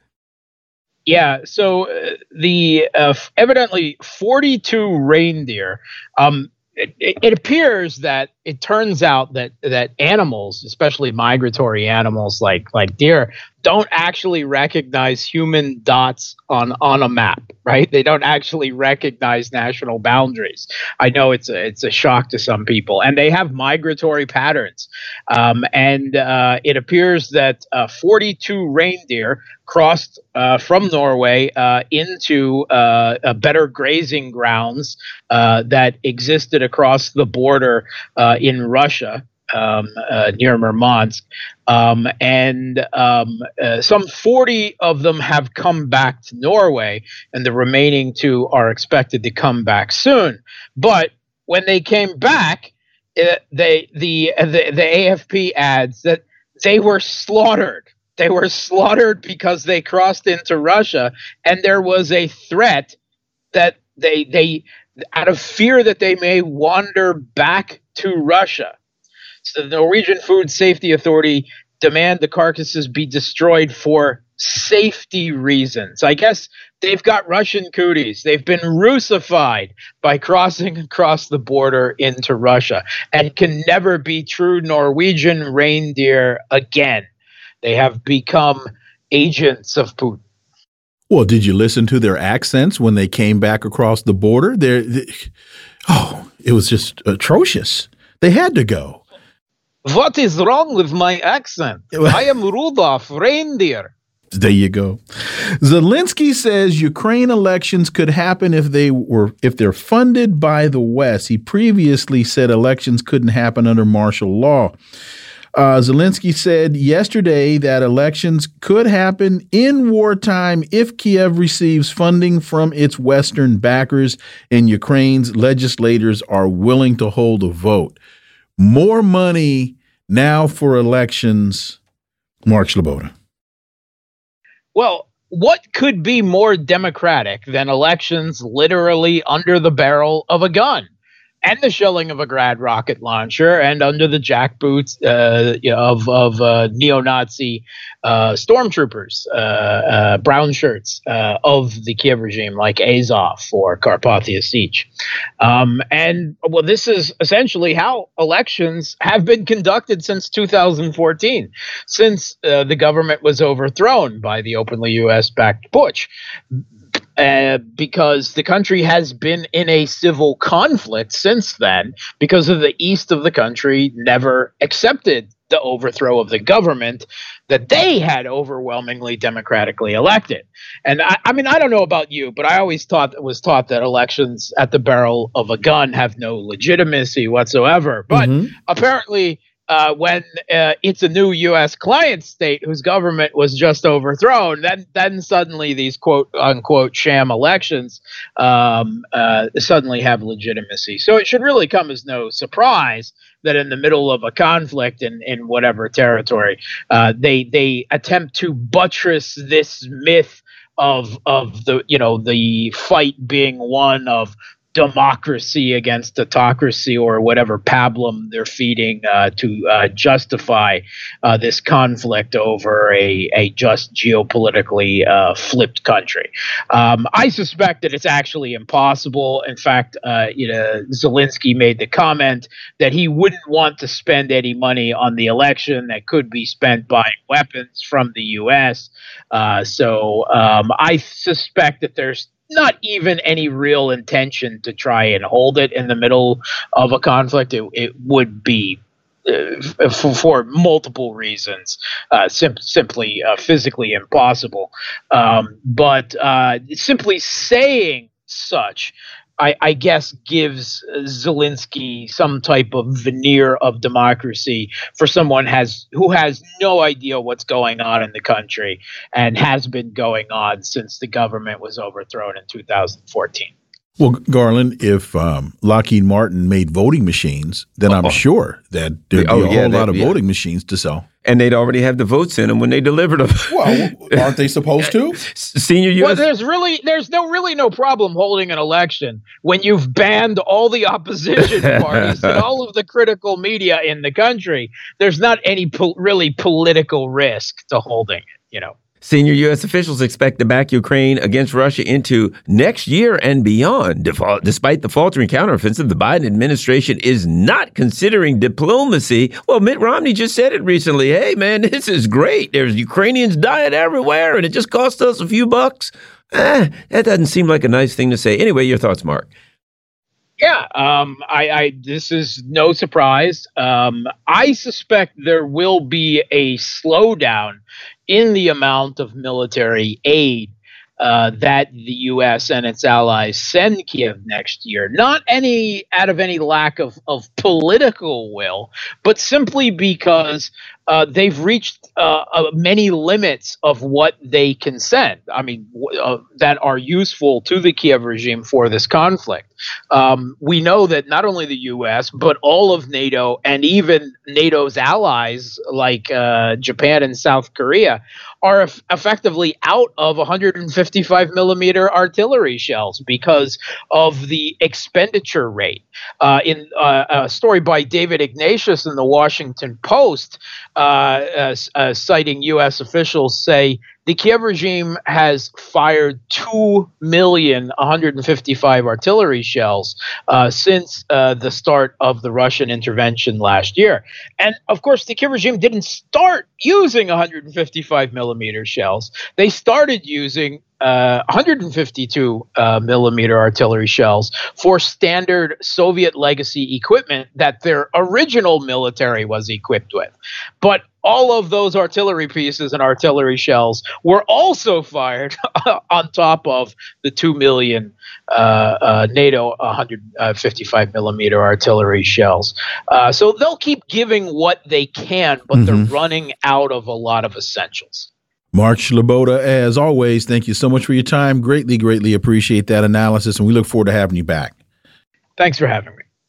Yeah, so uh, the uh, evidently 42 reindeer. Um, it, it, appears that it turns out that that animals, especially migratory animals like like deer, don't actually recognize human dots on on a map, right? They don't actually recognize national boundaries. I know it's a, it's a shock to some people, and they have migratory patterns. Um, and uh, it appears that uh, 42 reindeer crossed uh, from Norway uh, into uh, better grazing grounds uh, that existed across the border in Russia um, uh, near Murmansk, um, and um, uh, some 40 of them have come back to Norway, and the remaining two are expected to come back soon. But when they came back, uh, they the, the the AFP adds that they were slaughtered. They were slaughtered because they crossed into Russia, and there was a threat that they they out of fear that they may wander back to Russia the Norwegian Food Safety Authority demand the carcasses be destroyed for safety reasons. I guess they've got Russian cooties. They've been Russified by crossing across the border into Russia and can never be true Norwegian reindeer again. They have become agents of Putin. Well, did you listen to their accents when they came back across the border? They're, they, oh, it was just atrocious. They had to go. What is wrong with my accent? I am Rudolph Reindeer. There you go. Zelensky says Ukraine elections could happen if they were if they're funded by the West. He previously said elections couldn't happen under martial law. Uh, Zelensky said yesterday that elections could happen in wartime if Kiev receives funding from its Western backers and Ukraine's legislators are willing to hold a vote. More money now for elections. Mark Sleboda. Well, what could be more democratic than elections literally under the barrel of a gun? And the shelling of a grad rocket launcher and under the jackboots uh, of, of uh, neo-Nazi uh, stormtroopers, uh, uh, brown shirts uh, of the Kiev regime, like Azov or Karpatska Sich. Um, and well, this is essentially how elections have been conducted since 2014, since the government was overthrown by the openly U.S.-backed Bush uh, because the country has been in a civil conflict since then because of the east of the country never accepted the overthrow of the government that they had overwhelmingly democratically elected. And I, I mean, I don't know about you, but I always thought was taught that elections at the barrel of a gun have no legitimacy whatsoever. But mm-hmm. apparently, uh, when uh, it's a new U.S. client state whose government was just overthrown, then then suddenly these quote unquote sham elections um, uh, suddenly have legitimacy. So it should really come as no surprise that in the middle of a conflict in, in whatever territory, uh, they they attempt to buttress this myth of of the you know the fight being one of democracy against autocracy or whatever pablum they're feeding uh, to uh, justify uh, this conflict over a, a just geopolitically uh, flipped country. Um, I suspect that it's actually impossible. In fact, uh, you know, Zelensky made the comment that he wouldn't want to spend any money on the election that could be spent buying weapons from the U.S. Uh, so um, I suspect that there's not even any real intention to try and hold it in the middle of a conflict. It, it would be uh, for, for, multiple reasons, uh, sim- simply uh, physically impossible. Um, but uh, simply saying such I, I, guess gives Zelensky some type of veneer of democracy for someone has who has no idea what's going on in the country and has been going on since the government was overthrown in 2014. Well, Garland, if um, Lockheed Martin made voting machines, then I'm oh. sure that there'd be oh, a yeah, whole lot of yeah. voting machines to sell. And they'd already have the votes in them when they delivered them. well, aren't they supposed to? Senior U.S. Well, there's really there's no really no problem holding an election when you've banned all the opposition parties and all of the critical media in the country. There's not any po really political risk to holding it. You know. Senior U.S. officials expect to back Ukraine against Russia into next year and beyond. Despite the faltering counteroffensive, the Biden administration is not considering diplomacy. Well, Mitt Romney just said it recently. Hey, man, this is great. There's Ukrainians dying everywhere, and it just cost us a few bucks. Eh, that doesn't seem like a nice thing to say. Anyway, your thoughts, Mark? Yeah, um, I, I, this is no surprise. Um, I suspect there will be a slowdown in the amount of military aid uh, that the U.S. and its allies send Kiev next year. Not any out of any lack of, of political will, but simply because uh, they've reached uh, uh, many limits of what they can send. I mean, uh, that are useful to the Kiev regime for this conflict. Um, we know that not only the U.S. but all of NATO and even NATO's allies like uh, Japan and South Korea are eff- effectively out of 155 millimeter artillery shells because of the expenditure rate. Uh, in a story by David Ignatius in the Washington Post uh, uh, uh, Uh, uh, uh, citing U.S. officials say the Kiev regime has fired 2 million 155 artillery shells uh, since uh, the start of the Russian intervention last year. And of course, the Kiev regime didn't start using 155 millimeter shells. They started using uh, 152 uh, millimeter artillery shells for standard Soviet legacy equipment that their original military was equipped with. But all of those artillery pieces and artillery shells were also fired on top of the 2 million uh, uh, NATO 155 millimeter artillery shells. Uh, so they'll keep giving what they can, but mm-hmm. they're running out of a lot of essentials. Mark Sleboda, as always, thank you so much for your time. Greatly, greatly appreciate that analysis, and we look forward to having you back. Thanks for having me.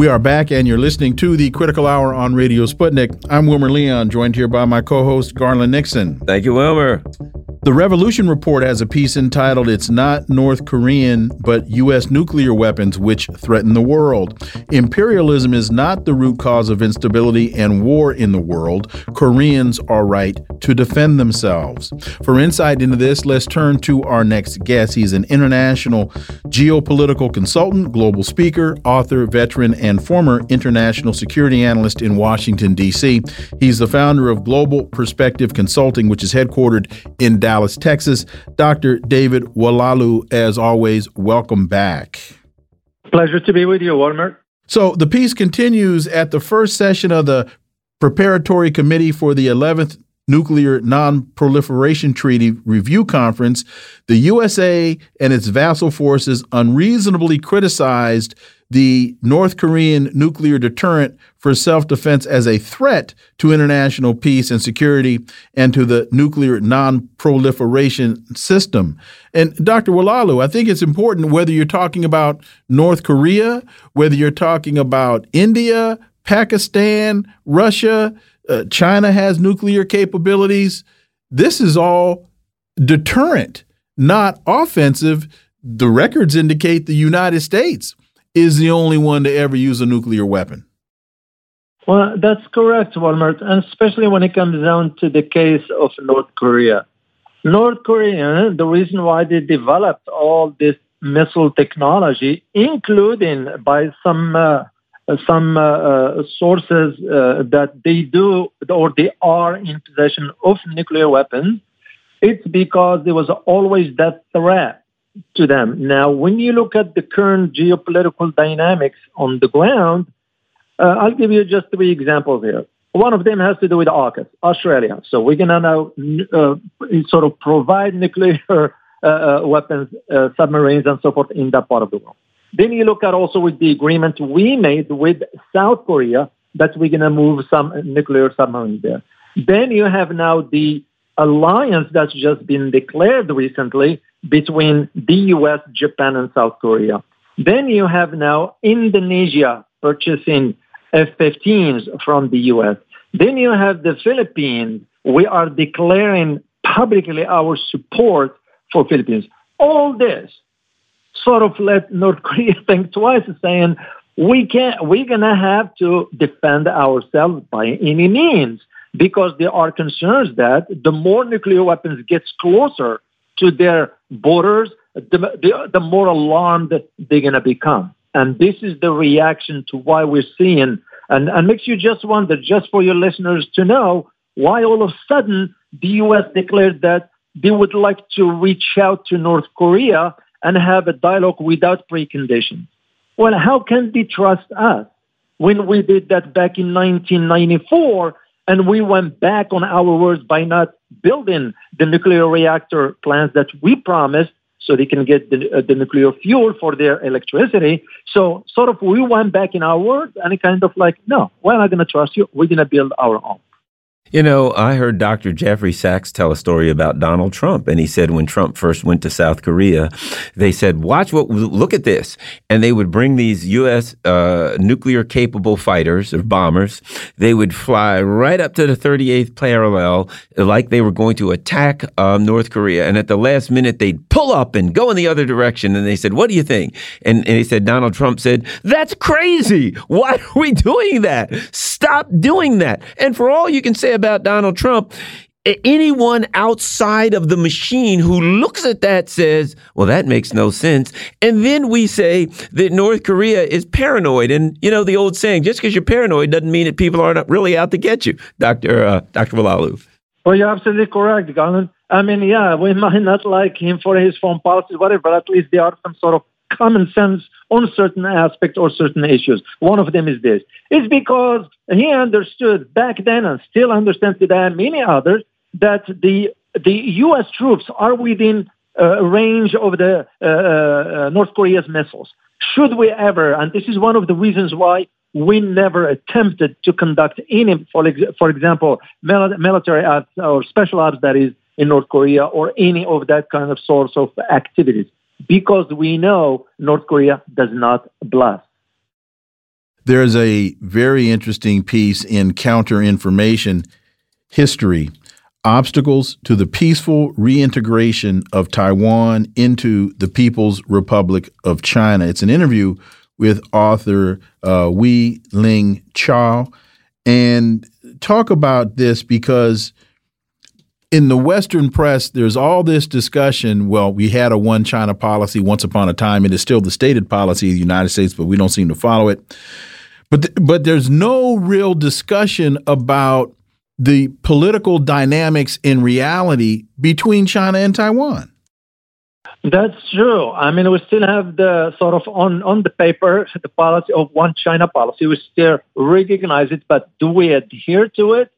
We are back, and you're listening to the Critical Hour on Radio Sputnik. I'm Wilmer Leon, joined here by my co host, Garland Nixon. Thank you, Wilmer. The Revolution Report has a piece entitled It's Not North Korean, but U.S. Nuclear Weapons Which Threaten the World. Imperialism is not the root cause of instability and war in the world. Koreans are right to defend themselves. For insight into this, let's turn to our next guest. He's an international geopolitical consultant, global speaker, author, veteran, and former international security analyst in Washington, D.C. He's the founder of Global Perspective Consulting, which is headquartered in Dallas. Texas. Dr. David Oualaalou, as always, welcome back. Pleasure to be with you, Wilmer. So the piece continues at the first session of the Preparatory Committee for the 11th Nuclear Non-Proliferation Treaty Review Conference. The USA and its vassal forces unreasonably criticized the North Korean nuclear deterrent for self defense as a threat to international peace and security and to the nuclear non proliferation system. And Dr. Oualaalou, I think it's important whether you're talking about North Korea, whether you're talking about India, Pakistan, Russia, uh, China has nuclear capabilities. This is all deterrent, not offensive. The records indicate the United States is the only one to ever use a nuclear weapon. Well, that's correct, Wilmer, and especially when it comes down to the case of North Korea. North Korea, the reason why they developed all this missile technology, including by some uh, some uh, uh, sources uh, that they do or they are in possession of nuclear weapons, it's because there was always that threat to them. Now, when you look at the current geopolitical dynamics on the ground, uh, I'll give you just three examples here. One of them has to do with AUKUS, Australia. So we're going to now uh, sort of provide nuclear uh, uh, weapons, uh, submarines, and so forth in that part of the world. Then you look at also with the agreement we made with South Korea that we're going to move some nuclear submarines there. Then you have now the alliance that's just been declared recently between the US, Japan, and South Korea. Then you have now Indonesia purchasing F-15s from the US. Then you have the Philippines. We are declaring publicly our support for Philippines. All this sort of let North Korea think twice, saying we can't. We're gonna have to defend ourselves by any means because there are concerns that the more nuclear weapons gets closer to their borders, the, the, the more alarmed they're going to become. And this is the reaction to why we're seeing, and, and makes you just wonder, just for your listeners to know, why all of a sudden the U.S. declared that they would like to reach out to North Korea and have a dialogue without preconditions. Well, how can they trust us when we did that back in 1994 and we went back on our words by not building the nuclear reactor plants that we promised so they can get the, uh, the nuclear fuel for their electricity. So sort of we went back in our word and it kind of like, no, we're not going to trust you. We're going to build our own. You know, I heard Dr. Jeffrey Sachs tell a story about Donald Trump, and he said when Trump first went to South Korea, they said, "Watch what, look at this," and they would bring these U.S. Uh, nuclear capable fighters or bombers. They would fly right up to the 38th parallel, like they were going to attack um, North Korea, and at the last minute they'd pull up and go in the other direction. And they said, "What do you think?" And, and he said, Donald Trump said, "That's crazy. Why are we doing that? Stop doing that." And for all you can say about Donald Trump, anyone outside of the machine who looks at that says, well, that makes no sense. And then we say that North Korea is paranoid. And, you know, the old saying, just because you're paranoid doesn't mean that people aren't really out to get you, Dr. Uh, Dr. Oualaalou. Well, you're absolutely correct, Garland. I mean, yeah, we might not like him for his foreign policy, whatever, but at least there are some sort of common sense on certain aspects or certain issues. One of them is this. It's because he understood back then and still understands today and many others that the the U.S. troops are within uh, range of the uh, uh, North Korea's missiles. Should we ever, and this is one of the reasons why we never attempted to conduct any, for, for example, military acts or special acts that is in North Korea or any of that kind of source of activities because we know North Korea does not blast. There's a very interesting piece in Counterinformation History Obstacles to the Peaceful Reintegration of Taiwan into the People's Republic of China. It's an interview with author uh, Ling Chow. And talk about this because in the Western press, there's all this discussion. Well, we had a one China policy once upon a time. It is still the stated policy of the United States, but we don't seem to follow it. But th but there's no real discussion about the political dynamics in reality between China and Taiwan. That's true. I mean, we still have the sort of on, on the paper, the policy of one China policy. We still recognize it, but do we adhere to it?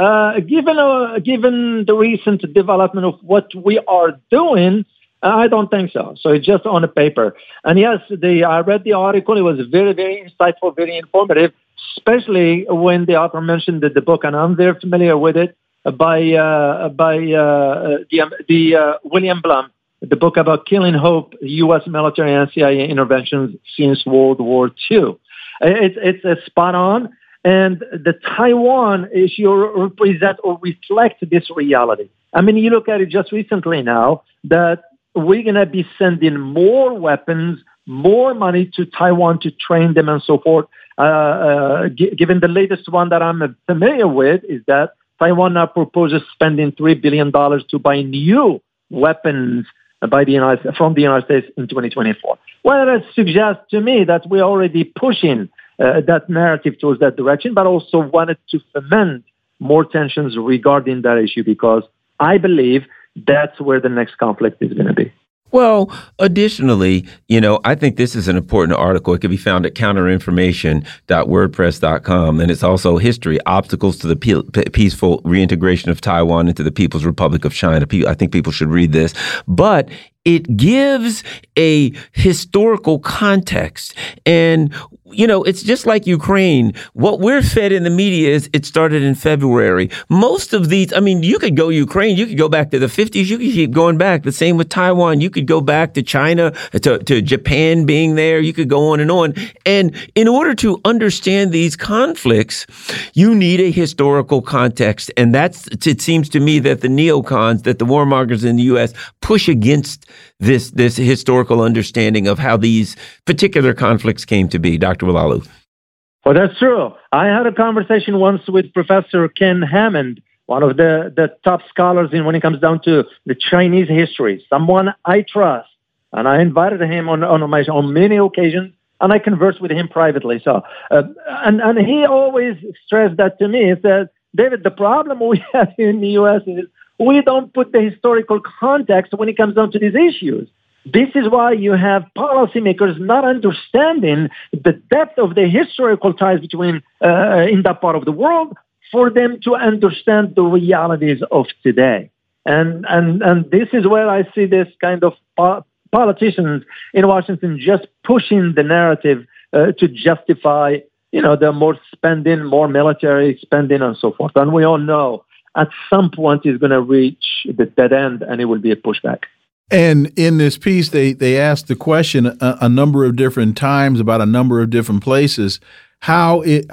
Uh, given uh, given the recent development of what we are doing, I don't think so. So it's just on the paper. And yes, the I read the article. It was very very insightful, very informative, especially when the author mentioned the, the book, and I'm very familiar with it by uh, by uh, the the uh, William Blum, the book about killing hope, U.S. military and CIA interventions since World War II. It's it's a spot on. And the Taiwan issue represent or reflect this reality. I mean, you look at it just recently now that we're going to be sending more weapons, more money to Taiwan to train them and so forth. Uh, uh, g- given the latest one that I'm familiar with is that Taiwan now proposes spending $3 billion to buy new weapons by the United, from the United States in 2024. Well, that suggests to me that we're already pushing uh, that narrative towards that direction, but also wanted to foment more tensions regarding that issue because I believe that's where the next conflict is going to be. Well, additionally, you know, I think this is an important article. It can be found at counterinformation.wordpress.com. And it's also history, obstacles to the peaceful reintegration of Taiwan into the People's Republic of China. I think people should read this. But it gives a historical context. And, you know, it's just like Ukraine. What we're fed in the media is it started in February. Most of these, I mean, you could go Ukraine, you could go back to the 50s, you could keep going back. The same with Taiwan. You could go back to China, to, to Japan being there. You could go on and on. And in order to understand these conflicts, you need a historical context. And that's, it seems to me that the neocons, that the warmongers in the U.S. push against this this historical understanding of how these particular conflicts came to be, Dr. Oualaalou? Well, that's true. I had a conversation once with Professor Ken Hammond, one of the, the top scholars in when it comes down to the Chinese history, someone I trust. And I invited him on, on, my, on many occasions, and I conversed with him privately. So, uh, and, and he always stressed that to me. He said, David, the problem we have in the U.S. is we don't put the historical context when it comes down to these issues. This is why you have policymakers not understanding the depth of the historical ties between uh, in that part of the world for them to understand the realities of today. And and and this is where I see this kind of po- politicians in Washington just pushing the narrative uh, to justify you know, they're more spending, more military spending, and so forth. And we all know at some point it's going to reach the dead end, and it will be a pushback. And in this piece, they they asked the question a, a, number of different times about a number of different places. How it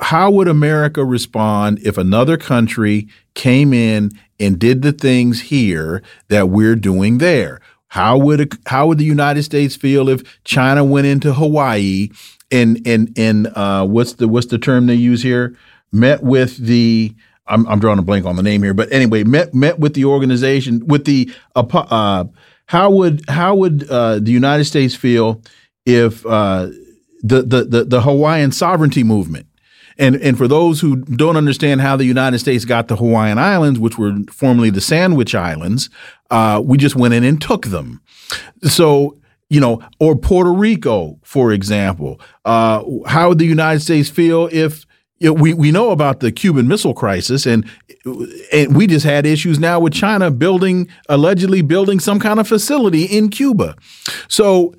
how would America respond if another country came in and did the things here that we're doing there? How would how would the United States feel if China went into Hawaii and and and uh, what's the what's the term they use here? Met with the I'm, I'm drawing a blank on the name here, but anyway, met met with the organization with the uh, uh, how would how would uh, the United States feel if uh, the, the the the Hawaiian sovereignty movement and and for those who don't understand how the United States got the Hawaiian Islands, which were formerly the Sandwich Islands, uh, we just went in and took them. So you know, or Puerto Rico, for example. Uh, how would the United States feel if you know, we we know about the Cuban Missile Crisis, and and we just had issues now with China building allegedly building some kind of facility in Cuba. So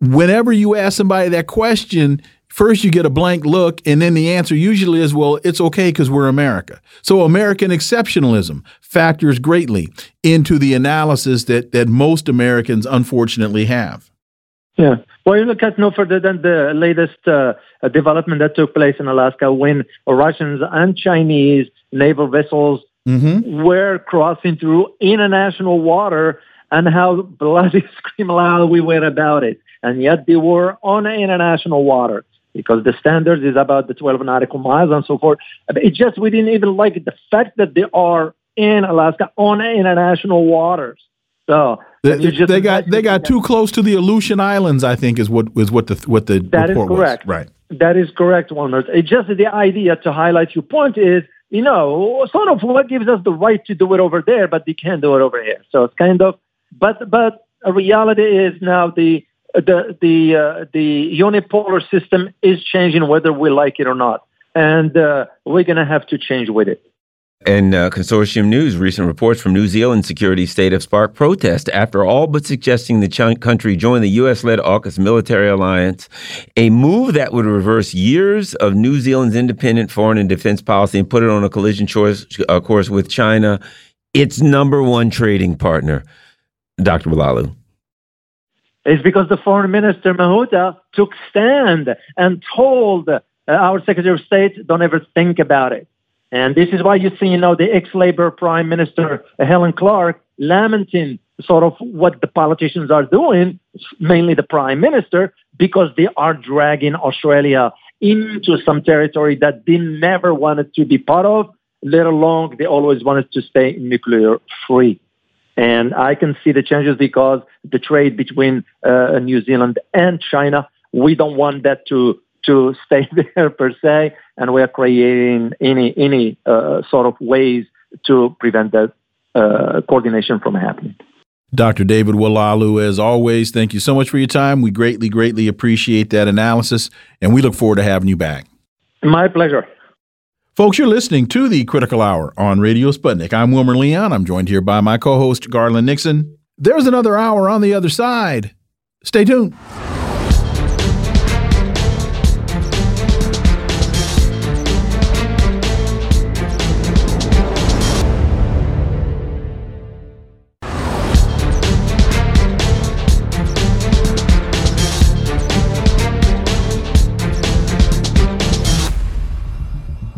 whenever you ask somebody that question, first you get a blank look, and then the answer usually is, "Well, it's okay because we're America." So American exceptionalism factors greatly into the analysis that that most Americans unfortunately have. Yeah. Well, you look at no further than the latest uh, development that took place in Alaska when Russians and Chinese naval vessels mm-hmm. were crossing through international water and how bloody scream loud we were about it. And yet they were on international water because the standards is about the 12 nautical miles and so forth. It just, we didn't even like the fact that they are in Alaska on international waters. So they, they got they got too close to the Aleutian Islands. I think is what is what the what the that report is correct. Was. Right. That is correct, Walmart. It's just the idea to highlight your point is you know sort of what gives us the right to do it over there, but we can't do it over here. So it's kind of but but a reality is now the the the uh, the unipolar system is changing whether we like it or not, and uh, we're going to have to change with it. And uh, Consortium News, recent reports from New Zealand security state have sparked protest after all but suggesting the country join the U.S. led AUKUS military alliance, a move that would reverse years of New Zealand's independent foreign and defense policy and put it on a collision choice, uh, course with China, its number one trading partner. Dr. Oualaalou. It's because the foreign minister, Mahuta, took stand and told uh, our Secretary of State, don't ever think about it. And this is why you see, you know, the ex-Labor Prime Minister Helen Clark lamenting sort of what the politicians are doing, mainly the Prime Minister, because they are dragging Australia into some territory that they never wanted to be part of, let alone they always wanted to stay nuclear free. And I can see the changes because the trade between uh, New Zealand and China, we don't want that to to stay there per se, and we are creating any any uh, sort of ways to prevent that uh, coordination from happening. Dr. David Oualaalou, as always, thank you so much for your time. We greatly, greatly appreciate that analysis, and we look forward to having you back. My pleasure. Folks, you're listening to the Critical Hour on Radio Sputnik. I'm Wilmer Leon. I'm joined here by my co host, Garland Nixon. There's another hour on the other side. Stay tuned.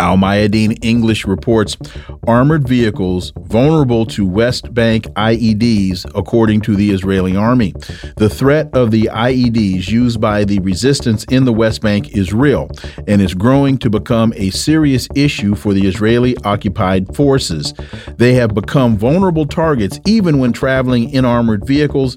Al Mayadeen English reports armored vehicles vulnerable to West Bank IEDs, according to the Israeli army. The threat of the IEDs used by the resistance in the West Bank is real and is growing to become a serious issue for the Israeli occupied forces. They have become vulnerable targets even when traveling in armored vehicles.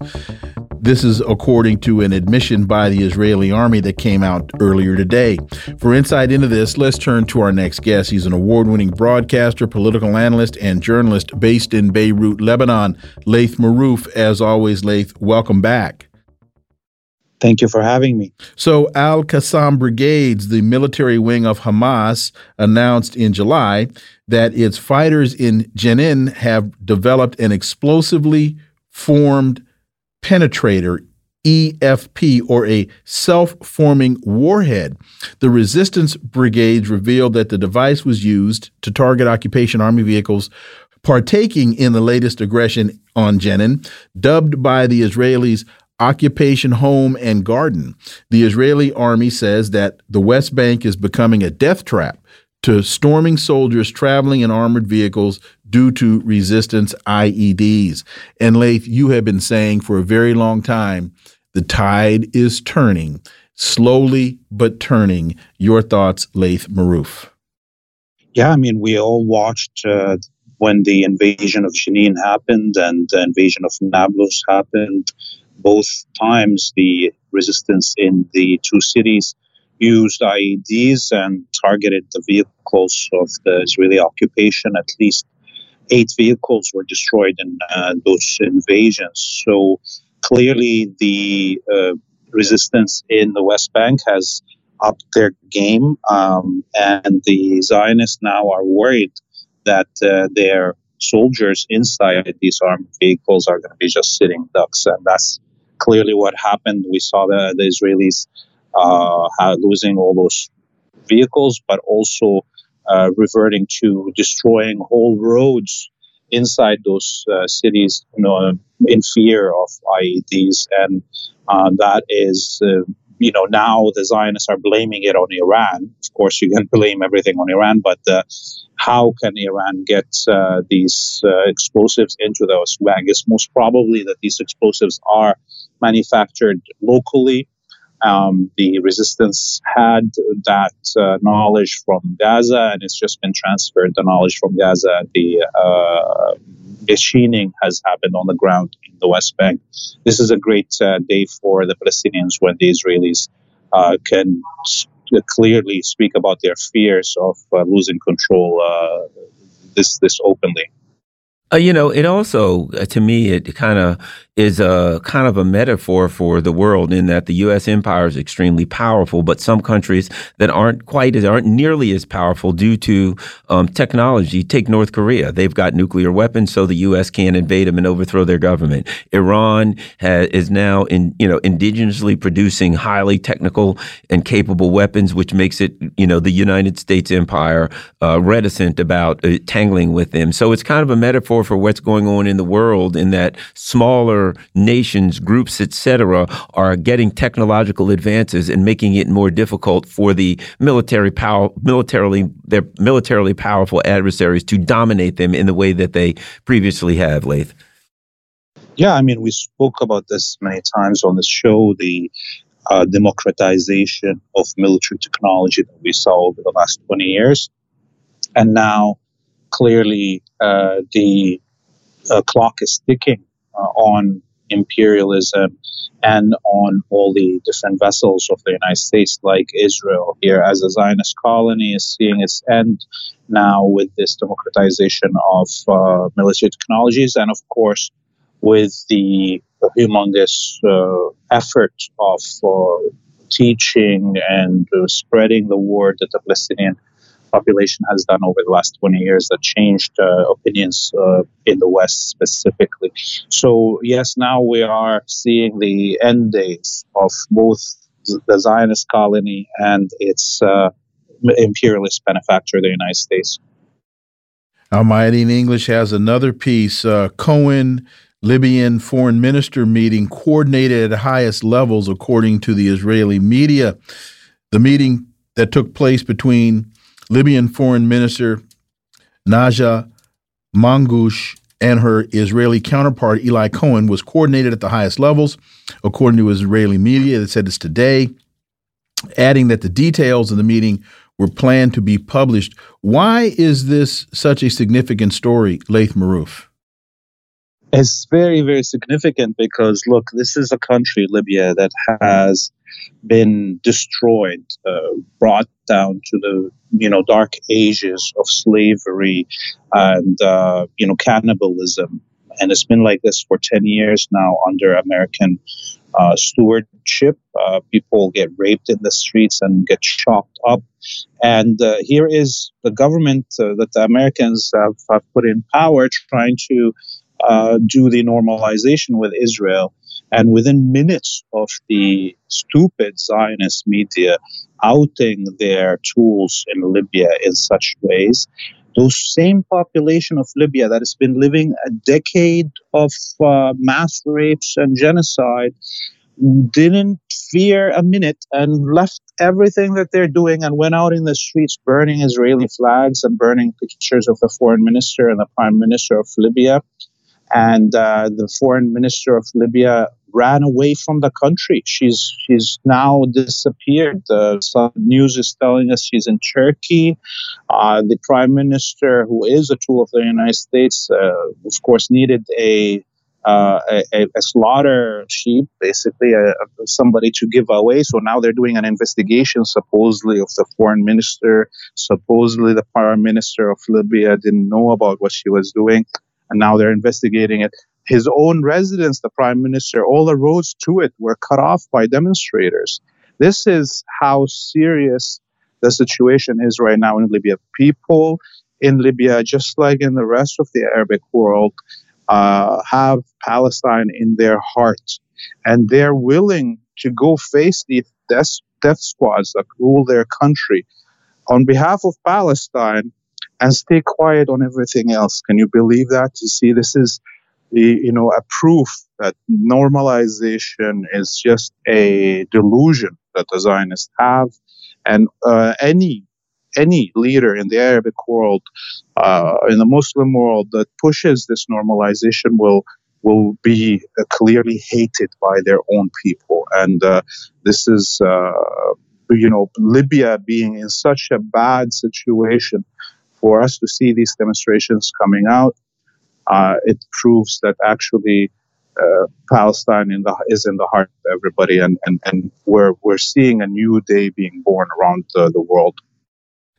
This is according to an admission by the Israeli army that came out earlier today. For insight into this, let's turn to our next guest. He's an award winning broadcaster, political analyst, and journalist based in Beirut, Lebanon. Laith Marouf, as always, Laith, welcome back. Thank you for having me. So, Al Qassam Brigades, the military wing of Hamas, announced in July that its fighters in Jenin have developed an explosively formed penetrator EFP, or a self forming warhead. The resistance brigades revealed that the device was used to target occupation army vehicles partaking in the latest aggression on Jenin, dubbed by the Israelis Occupation Home and Garden. The Israeli army says that the West Bank is becoming a death trap to storming soldiers traveling in armored vehicles due to resistance IEDs. And Laith, you have been saying for a very long time the tide is turning, slowly but turning. Your thoughts, Laith Marouf? Yeah, I mean, we all watched uh, when the invasion of Jenin happened and the invasion of Nablus happened. Both times, the resistance in the two cities used IEDs and targeted the vehicles of the Israeli occupation. At least eight vehicles were destroyed in uh, those invasions. So clearly, the uh, resistance in the West Bank has upped their game, um, and the Zionists now are worried that uh, their soldiers inside these armed vehicles are going to be just sitting ducks, and that's clearly what happened. We saw the, the Israelis uh, losing all those vehicles, but also uh, reverting to destroying whole roads inside those uh, cities, you know, in fear of IEDs, and uh, that is, uh, you know, now the Zionists are blaming it on Iran. Of course, you can blame everything on Iran, but uh, how can Iran get uh, these uh, explosives into the West Bank? Most probably that these explosives are manufactured locally um, the resistance had that uh, knowledge from Gaza, and it's just been transferred. The knowledge from Gaza, the uh, machining has happened on the ground in the West Bank. This is a great uh, day for the Palestinians when the Israelis uh, can clearly speak about their fears of uh, losing control uh, this this openly. Uh, you know, it also, to me, it kind of is a kind of a metaphor for the world in that the U.S. empire is extremely powerful, but some countries that aren't quite as aren't nearly as powerful due to um, technology. Take North Korea; they've got nuclear weapons, so the U.S. can't invade them and overthrow their government. Iran has, is now in you know indigenously producing highly technical and capable weapons, which makes it you know the United States empire uh, reticent about uh, tangling with them. So it's kind of a metaphor for what's going on in the world in that smaller nations, groups, etc., are getting technological advances and making it more difficult for the military power, militarily their militarily powerful adversaries to dominate them in the way that they previously have. Laith. Yeah, I mean, we spoke about this many times on the show. The uh, democratization of military technology that we saw over the last 20 years. And now, clearly, uh, the uh, clock is ticking on imperialism and on all the different vessels of the United States, like Israel. Here as a Zionist colony, is seeing its end now with this democratization of uh, military technologies, and of course, with the humongous uh, effort of uh, teaching and uh, spreading the word that the Palestinian population has done over the last 20 years that changed uh, opinions uh, in the West specifically. So, yes, now we are seeing the end days of both the Zionist colony and its uh, imperialist benefactor, the United States. Al Mayadeen English has another piece. Uh, Cohen Libyan foreign minister meeting coordinated at highest levels, according to the Israeli media. The meeting that took place between Libyan Foreign Minister Najla Mangoush and her Israeli counterpart Eli Cohen was coordinated at the highest levels, according to Israeli media that said this today, adding that the details of the meeting were planned to be published. Why is this such a significant story, Laith Marouf? It's very, very significant because, look, this is a country, Libya, that has been destroyed, uh, brought down to the you know dark ages of slavery and uh, you know cannibalism, and it's been like this for ten years now under American uh, stewardship. Uh, people get raped in the streets and get chopped up. And uh, here is the government uh, that the Americans have, have, put in power trying to uh, do the normalization with Israel. And within minutes of the stupid Zionist media outing their tools in Libya in such ways, those same population of Libya that has been living a decade of uh, mass rapes and genocide didn't fear a minute and left everything that they're doing and went out in the streets burning Israeli flags and burning pictures of the foreign minister and the prime minister of Libya. And uh, the foreign minister of Libya ran away from the country. She's she's now disappeared. Uh, some news is telling us she's in Turkey. Uh, the prime minister, who is a tool of the United States, uh, of course, needed a uh, a, a, slaughter sheep, basically a, somebody to give away. So now they're doing an investigation, supposedly of the foreign minister. Supposedly the prime minister of Libya didn't know about what she was doing, and now they're investigating it his own residence, the prime minister, all the roads to it were cut off by demonstrators. This is how serious the situation is right now in Libya. People in Libya, just like in the rest of the Arabic world, uh, have Palestine in their heart, and they're willing to go face the death, death squads that rule their country on behalf of Palestine and stay quiet on everything else. Can you believe that? You see, this is you know, a proof that normalization is just a delusion that the Zionists have, and uh, any any leader in the Arabic world, uh, in the Muslim world that pushes this normalization will will be uh, clearly hated by their own people, and uh, this is. Uh, you know, Libya being in such a bad situation for us to see these demonstrations coming out uh, it proves that actually uh, Palestine in the, is in the heart of everybody, and, and, and we're, we're seeing a new day being born around the, the world.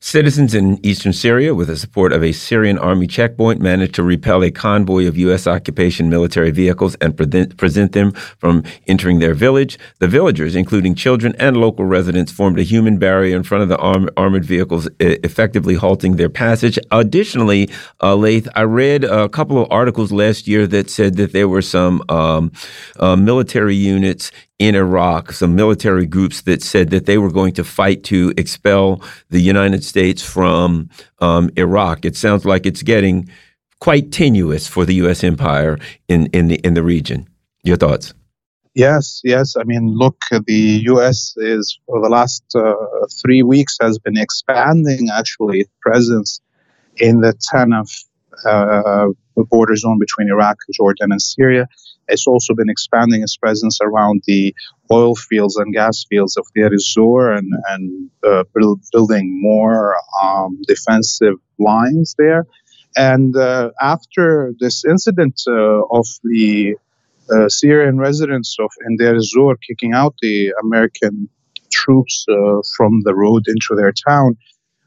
Citizens in eastern Syria, with the support of a Syrian army checkpoint, managed to repel a convoy of U.S. occupation military vehicles and present them from entering their village. The villagers, including children and local residents, formed a human barrier in front of the arm armored vehicles, effectively halting their passage. Additionally, uh, Laith, I read a couple of articles last year that said that there were some um, uh, military units in Iraq, some military groups that said that they were going to fight to expel the United States from um, Iraq. It sounds like it's getting quite tenuous for the U.S. empire in, in the in the region. Your thoughts? Yes, yes. I mean, look, the U.S. is for the last uh, three weeks has been expanding actually its presence in the Tanf uh, border zone between Iraq, Jordan, and Syria. It's also been expanding its presence around the oil fields and gas fields of ez-Zor and, and uh, build, building more um, defensive lines there. And uh, after this incident uh, of the uh, Syrian residents of Deir kicking out the American troops uh, from the road into their town,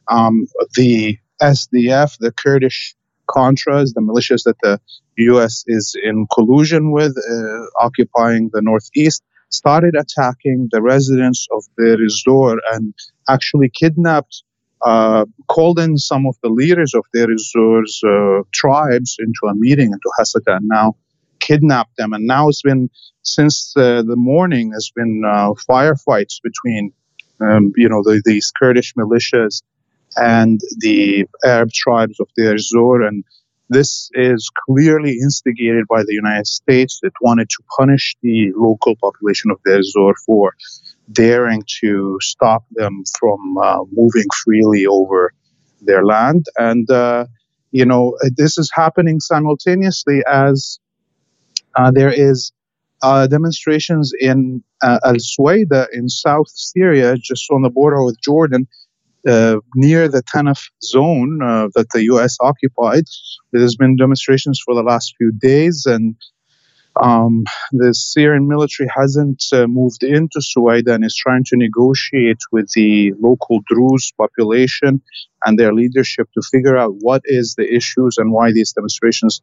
um, the SDF, the Kurdish Contras, the militias that the U.S. is in collusion with, uh, occupying the northeast, started attacking the residents of the ez-Zor and actually kidnapped, uh, called in some of the leaders of the ez-Zor's uh, tribes into a meeting into Hasaka and now kidnapped them. And now it's been, since uh, the morning, has been uh, firefights between, um, you know, the, these Kurdish militias and the Arab tribes of Deir ez-Zor. And this is clearly instigated by the United States that wanted to punish the local population of Deir ez-Zor for daring to stop them from uh, moving freely over their land. And, uh, you know, this is happening simultaneously as uh, there is uh, demonstrations in uh, Al Suwaida in South Syria, just on the border with Jordan, uh, near the Tanf zone uh, that the U.S. occupied. There's been demonstrations for the last few days, and um, the Syrian military hasn't uh, moved into Suwaida and is trying to negotiate with the local Druze population and their leadership to figure out what is the issues and why these demonstrations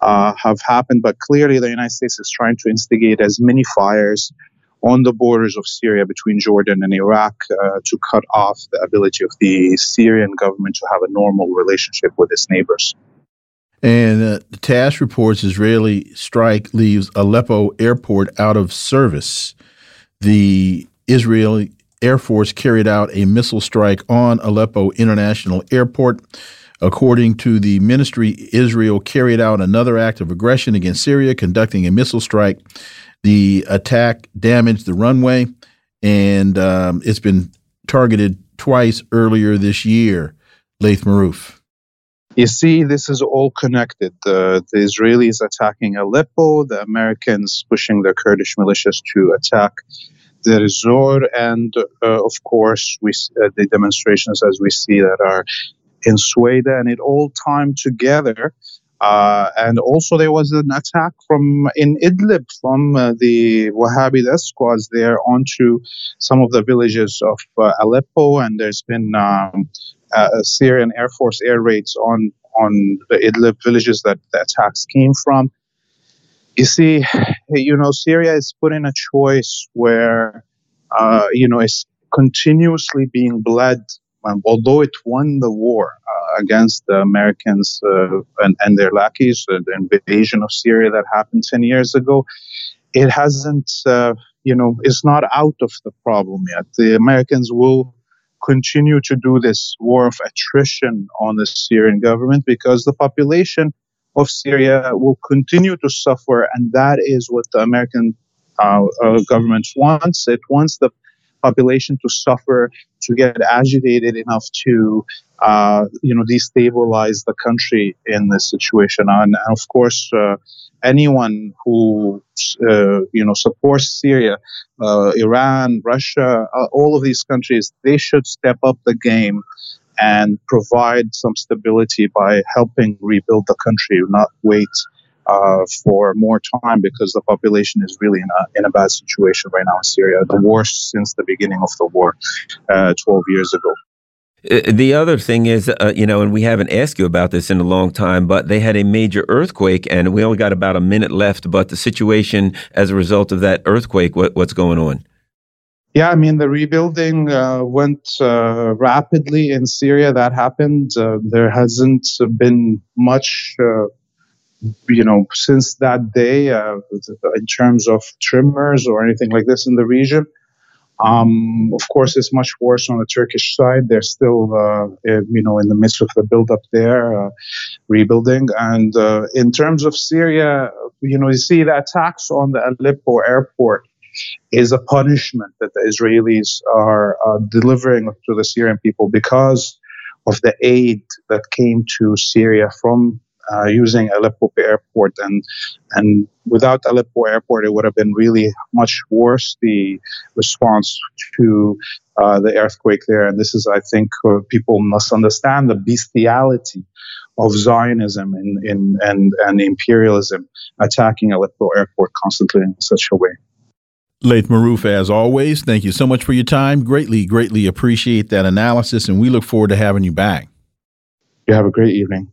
uh, have happened. But clearly, the United States is trying to instigate as many fires on the borders of Syria between Jordan and Iraq uh, to cut off the ability of the Syrian government to have a normal relationship with its neighbors. And uh, the TASS reports Israeli strike leaves Aleppo airport out of service. The Israeli Air Force carried out a missile strike on Aleppo International Airport. According to the ministry, Israel carried out another act of aggression against Syria, conducting a missile strike. The attack damaged the runway, and um, it's been targeted twice earlier this year. Laith Marouf. You see, this is all connected. the Israelis attacking Aleppo, the Americans pushing the Kurdish militias to attack the Zor, and uh, of course, we uh, the demonstrations as we see that are in Suwaida, and it all timed together. Uh, and also, there was an attack from in Idlib from uh, the Wahhabi death squads there onto some of the villages of uh, Aleppo, and there's been um, Syrian Air Force air raids on on the Idlib villages that the attacks came from. You see, you know, Syria is put in a choice where, uh, you know, it's continuously being bled um, although it won the war uh, against the Americans uh, and, and, their lackeys, uh, the invasion of Syria that happened 10 years ago, it hasn't, uh, you know, it's not out of the problem yet. The Americans will continue to do this war of attrition on the Syrian government because the population of Syria will continue to suffer, and that is what the American uh, uh, government wants. It wants the population to suffer, to get agitated enough to, uh, you know, destabilize the country in this situation. And, and of course, uh, anyone who, uh, you know, supports Syria, uh, Iran, Russia, uh, all of these countries, they should step up the game and provide some stability by helping rebuild the country, not wait uh, for more time because the population is really in a, in a bad situation right now in Syria, the worst since the beginning of the war uh, 12 years ago. Uh, the other thing is, uh, you know, and we haven't asked you about this in a long time, but they had a major earthquake, and we only got about a minute left. But the situation as a result of that earthquake, what, what's going on? Yeah, I mean, the rebuilding uh, went uh, rapidly in Syria. That happened. Uh, there hasn't been much you know, since that day, uh, in terms of tremors or anything like this in the region. Um, of course, it's much worse on the Turkish side. They're still, uh, you know, in the midst of the build-up there, uh, rebuilding. And uh, in terms of Syria, you know, you see the attacks on the Aleppo airport is a punishment that the Israelis are uh, delivering to the Syrian people because of the aid that came to Syria from uh, using Aleppo Airport, and and without Aleppo Airport, it would have been really much worse. The response to uh, the earthquake there, and this is, I think, uh, people must understand the bestiality of Zionism in, in, and, and imperialism attacking Aleppo Airport constantly in such a way. Laith Marouf, as always, thank you so much for your time. Greatly, greatly appreciate that analysis, and we look forward to having you back. You have a great evening.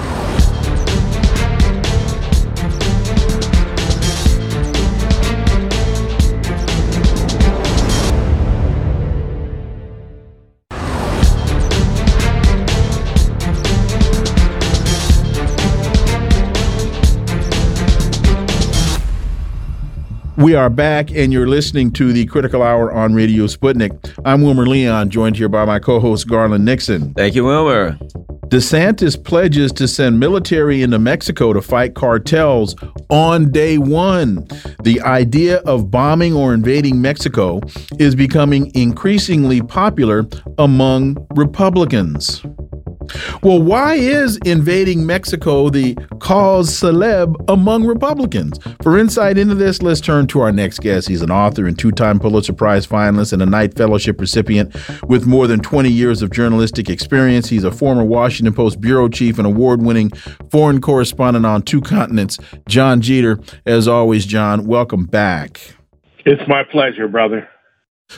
We are back, and you're listening to the Critical Hour on Radio Sputnik. I'm Wilmer Leon, joined here by my co host, Garland Nixon. Thank you, Wilmer. DeSantis pledges to send military into Mexico to fight cartels on day one. The idea of bombing or invading Mexico is becoming increasingly popular among Republicans. Well, why is invading Mexico the cause celeb among Republicans? For insight into this, let's turn to our next guest. He's an author and two time Pulitzer Prize finalist and a Knight Fellowship recipient with more than 20 years of journalistic experience. He's a former Washington Post bureau chief and award winning foreign correspondent on two continents, John Jeter. As always, John, welcome back. It's my pleasure, brother.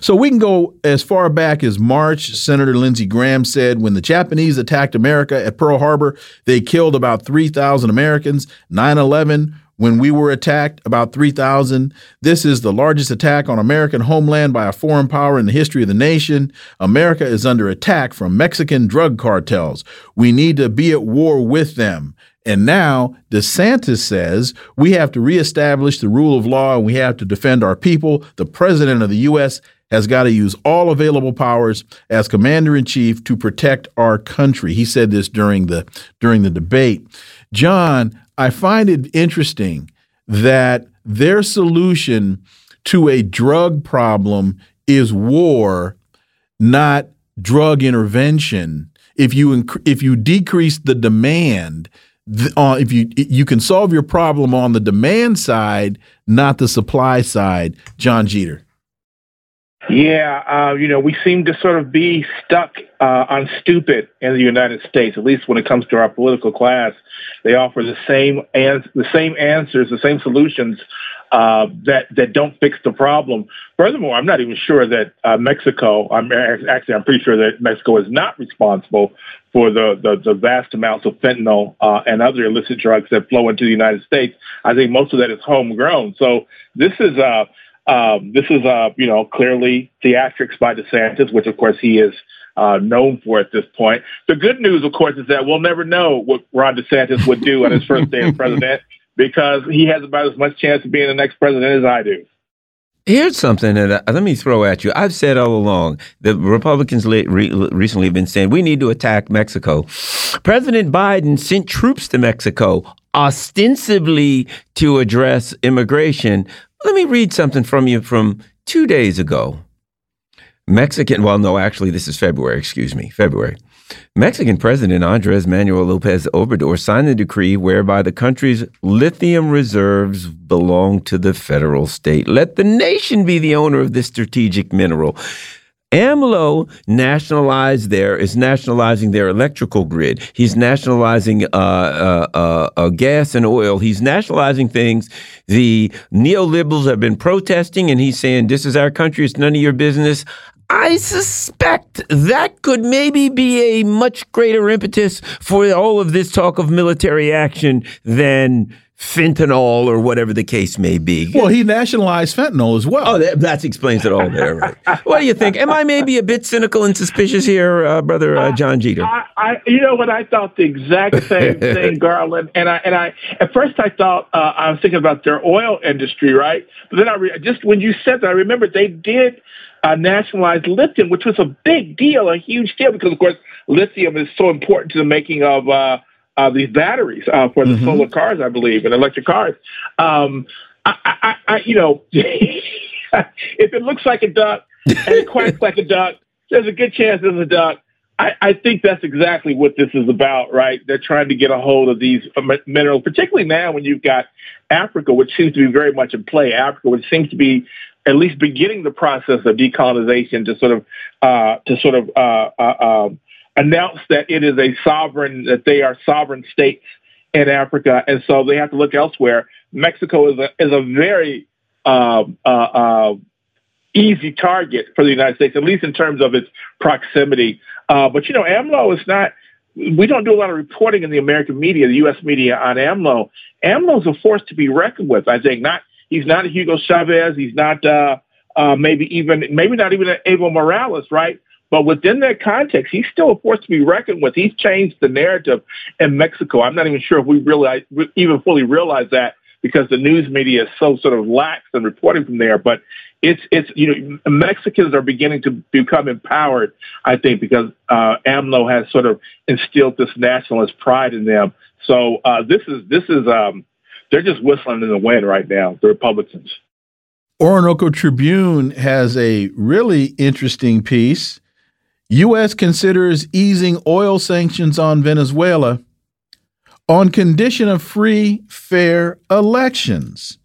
So we can go as far back as March. Senator Lindsey Graham said when the Japanese attacked America at Pearl Harbor, they killed about 3,000 Americans. 9 11, when we were attacked, about 3,000. This is the largest attack on American homeland by a foreign power in the history of the nation. America is under attack from Mexican drug cartels. We need to be at war with them. And now DeSantis says we have to reestablish the rule of law and we have to defend our people. The president of the U.S. has got to use all available powers as commander in chief to protect our country. He said this during the during the debate. John, I find it interesting that their solution to a drug problem is war, not drug intervention. If you if you decrease the demand, uh, if you you can solve your problem on the demand side, not the supply side. John Jeter. Yeah, uh, you know, we seem to sort of be stuck uh, on stupid in the United States. At least when it comes to our political class, they offer the same ans- the same answers, the same solutions uh, that that don't fix the problem. Furthermore, I'm not even sure that uh, Mexico. I'm actually I'm pretty sure that Mexico is not responsible for the the, the vast amounts of fentanyl uh, and other illicit drugs that flow into the United States. I think most of that is homegrown. So this is uh, um, this is uh, you know clearly theatrics by DeSantis, which of course he is uh, known for at this point. The good news, of course, is that we'll never know what Ron DeSantis would do on his first day as president because he has about as much chance of being the next president as I do. Here's something that uh, let me throw at you. I've said all along the Republicans re recently have been saying we need to attack Mexico. President Biden sent troops to Mexico ostensibly to address immigration. Let me read something from you from two days ago. Mexican, well, no, actually, this is February, excuse me, February. Mexican President Andres Manuel Lopez Obrador signed a decree whereby the country's lithium reserves belong to the federal state. Let the nation be the owner of this strategic mineral. AMLO nationalized their is nationalizing their electrical grid. He's nationalizing uh, uh, uh, uh, gas and oil. He's nationalizing things. The neoliberals have been protesting, and he's saying, "This is our country. It's none of your business." I suspect that could maybe be a much greater impetus for all of this talk of military action than fentanyl or whatever the case may be. Well, he nationalized fentanyl as well. Oh, that, that explains it all there. Right? what do you think? Am I maybe a bit cynical and suspicious here, uh, brother uh, John Jeter? I, I, you know what? I thought the exact same thing, Garland. And I, and I, at first I thought uh, I was thinking about their oil industry, right? But then I re- just when you said that, I remember they did uh, nationalized lithium, which was a big deal, a huge deal, because of course lithium is so important to the making of uh, uh, these batteries uh, for the mm-hmm. solar cars, I believe, and electric cars. Um, I, I, I, you know, if it looks like a duck and it quacks like a duck, there's a good chance it's a duck. I, I think that's exactly what this is about, right? They're trying to get a hold of these minerals, particularly now when you've got Africa, which seems to be very much in play. Africa, which seems to be at least beginning the process of decolonization to sort of uh, to sort of uh, uh, um, announce that it is a sovereign that they are sovereign states in Africa, and so they have to look elsewhere. Mexico is a is a very um, uh, uh, easy target for the United States, at least in terms of its proximity. Uh, but you know, AMLO is not. We don't do a lot of reporting in the American media, the U.S. media, on AMLO. AMLO is a force to be reckoned with. I think not He's not a Hugo Chavez. He's not uh, uh, maybe even maybe not even an Evo Morales, right? But within that context, he's still a force to be reckoned with. He's changed the narrative in Mexico. I'm not even sure if we really even fully realize that because the news media is so sort of lax in reporting from there. But it's it's you know Mexicans are beginning to become empowered. I think because uh, AMLO has sort of instilled this nationalist pride in them. So uh, this is this is um, they're just whistling in the wind right now, the Republicans. Orinoco Tribune has a really interesting piece. U.S. considers easing oil sanctions on Venezuela on condition of free, fair elections.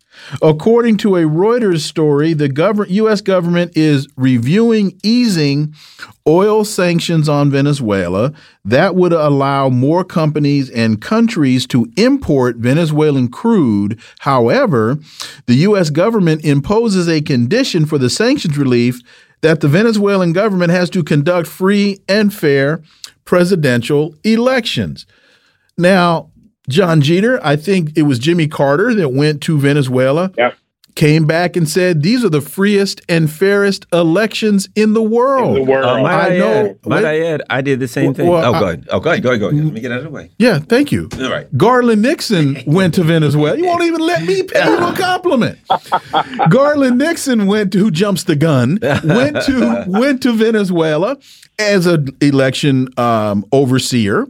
According to a Reuters story, the U.S. government is reviewing easing oil sanctions on Venezuela. That would allow more companies and countries to import Venezuelan crude. However, the U.S. government imposes a condition for the sanctions relief that the Venezuelan government has to conduct free and fair presidential elections. Now, John Jeter, I think it was Jimmy Carter that went to Venezuela. Yep came back and said these are the freest and fairest elections in the world. In the world. Uh, might I I, know. Add, might I add? I did the same Well, thing. well, oh, I- go ahead. Oh, go ahead. Go ahead. Go ahead. Let me get out of the way. Yeah, thank you. All right. Garland Nixon went to Venezuela. You won't even let me pay you a compliment. Garland Nixon went to who jumps the gun went to went to Venezuela as an election um, overseer,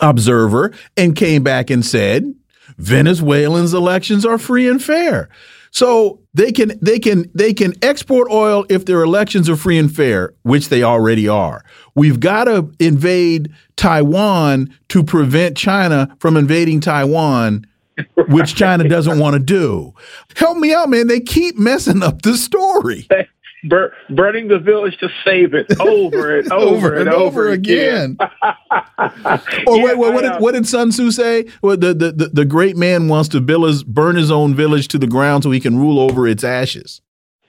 observer, and came back and said Venezuelans' elections are free and fair. So they can they can they can export oil if their elections are free and fair, which they already are. We've got to invade Taiwan to prevent China from invading Taiwan, which China doesn't want to do. Help me out, man. They keep messing up the story Bur- burning the village to save it over and over, and over again. or Yeah, wait, wait, what, did, what did Sun Tzu say? Well, the, the, the, the great man wants to burn his own village to the ground so he can rule over its ashes.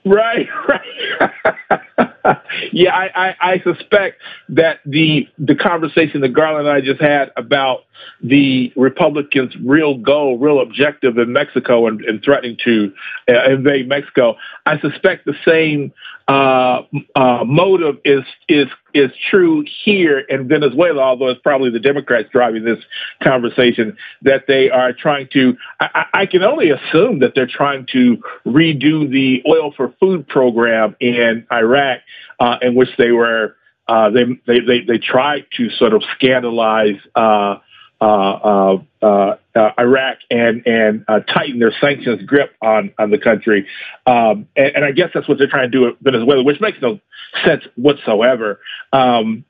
Right, right. yeah, I, I, I suspect that the the conversation that Garland and I just had about the Republicans' real goal, real objective in Mexico and, and threatening to uh, invade Mexico, I suspect the same uh, uh, motive is is is true here in Venezuela, although it's probably the Democrats driving this conversation that they are trying to. I, I can only assume that they're trying to redo the oil for food program in Iraq, uh, in which they were uh, they, they they they tried to sort of scandalize. Uh, uh, uh, uh, uh, Iraq and and uh, tighten their sanctions grip on on the country, um, and, and I guess that's what they're trying to do with Venezuela, which makes no sense whatsoever. Um,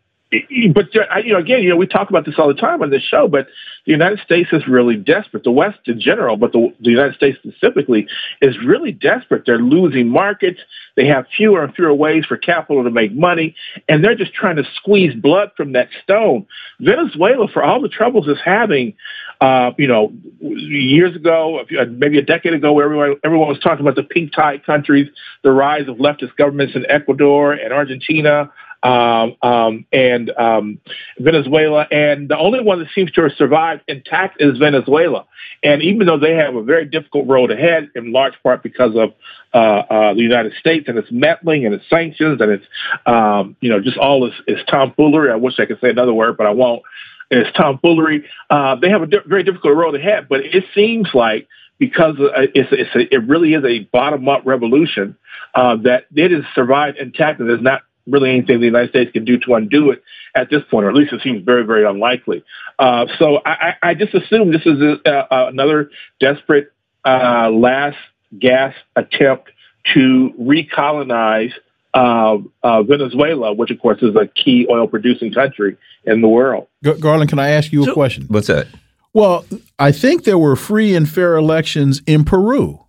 but uh, you know, again, you know, we talk about this all the time on this show. But the United States is really desperate. The West in general, but the, the United States specifically, is really desperate. They're losing markets. They have fewer and fewer ways for capital to make money, and they're just trying to squeeze blood from that stone. Venezuela, for all the troubles it's having, uh, you know, years ago, maybe a decade ago, where everyone everyone was talking about the pink tide countries, the rise of leftist governments in Ecuador and Argentina um, um, and um, Venezuela. And the only one that seems to have survived intact is Venezuela. And even though they have a very difficult road ahead, in large part because of uh, uh, the United States and its meddling and its sanctions and its, um, you know, just all this, this tomfoolery. I wish I could say another word, but I won't. It's tomfoolery. Uh, they have a di- very difficult road ahead, but it seems like because uh, it's, it's a, it really is a bottom up revolution uh, that it has survived intact and there's not really anything the United States can do to undo it at this point, or at least it seems very, very unlikely. Uh, so I, I, I just assume this is a, a, another desperate uh, last gasp attempt to recolonize uh, uh, Venezuela, which of course is a key oil producing country in the world. Garland, can I ask you a So- question? What's that? Well, I think there were free and fair elections in Peru.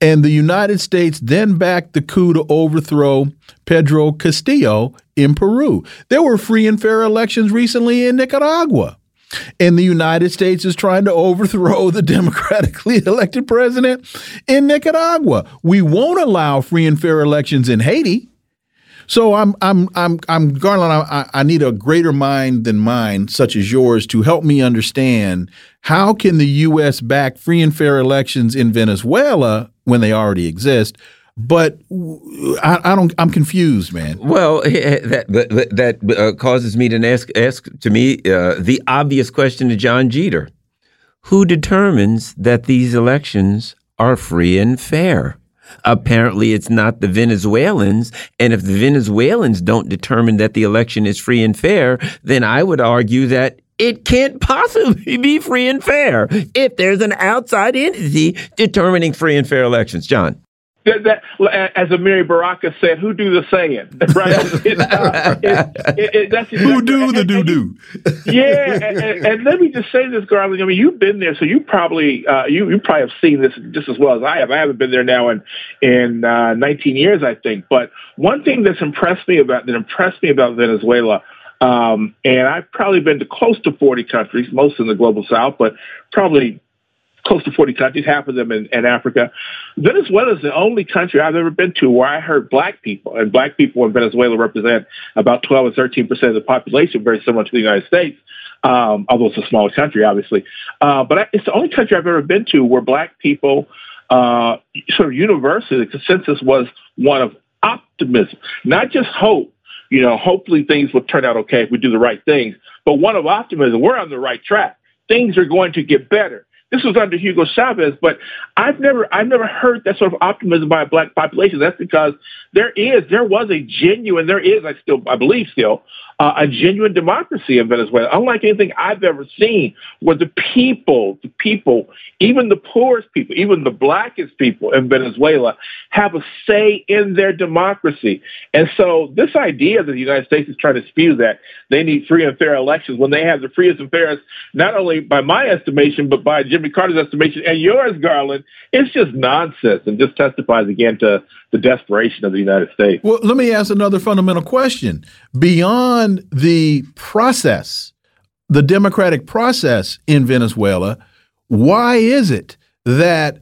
And the United States then backed the coup to overthrow Pedro Castillo in Peru. There were free and fair elections recently in Nicaragua. And the United States is trying to overthrow the democratically elected president in Nicaragua. We won't allow free and fair elections in Haiti. So I'm I'm I'm I'm Garland. I, I need a greater mind than mine, such as yours, to help me understand how can the U.S. back free and fair elections in Venezuela when they already exist. But I, I don't. I'm confused, man. Well, that that, that uh, causes me to ask ask to me uh, the obvious question to John Jeter: Who determines that these elections are free and fair? Apparently, it's not the Venezuelans. And if the Venezuelans don't determine that the election is free and fair, then I would argue that it can't possibly be free and fair if there's an outside entity determining free and fair elections. John. That, that, as Amiri Baraka said, "Who do the saying?" Right? Uh, it, it, it, that's Who do the do do? yeah, and, and, and, let me just say this, Garland. I mean, you've been there, so you probably uh, you you probably have seen this just as well as I have. I haven't been there now in in uh, 19 years, I think. But one thing that's impressed me about that impressed me about Venezuela. Um, and I've probably been to close to 40 countries, most in the global south, but probably close to 40 countries, half of them in, in Africa. Venezuela is the only country I've ever been to where I heard black people, and black people in Venezuela represent about 12 or 13 percent of the population, very similar to the United States. Um, although it's a smaller country, obviously, uh, but I, it's the only country I've ever been to where black people, uh, sort of universally, the consensus was one of optimism, not just hope. You know, hopefully things will turn out okay if we do the right things, but one of optimism. We're on the right track. Things are going to get better. This was under Hugo Chavez, but I've never I've never heard that sort of optimism by a black population. That's because there is there was a genuine there is I still I believe still uh, a genuine democracy in Venezuela, unlike anything I've ever seen, where the people, the people, even the poorest people, even the blackest people in Venezuela have a say in their democracy. And so this idea that the United States is trying to spew that they need free and fair elections when they have the freest and fairest, not only by my estimation, but by Jimmy Carter's estimation and yours, Garland, it's just nonsense and just testifies again to the desperation of the United States. Well, let me ask another fundamental question. Beyond the process, the democratic process in Venezuela, why is it that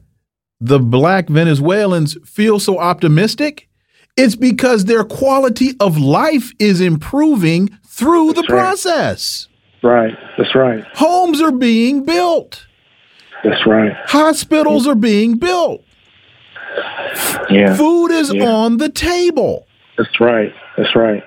the black Venezuelans feel so optimistic? It's because their quality of life is improving through That's the right. process. Right. That's right. Homes are being built. That's right. Hospitals are being built. Yeah. Food is yeah. on the table. That's right. That's right.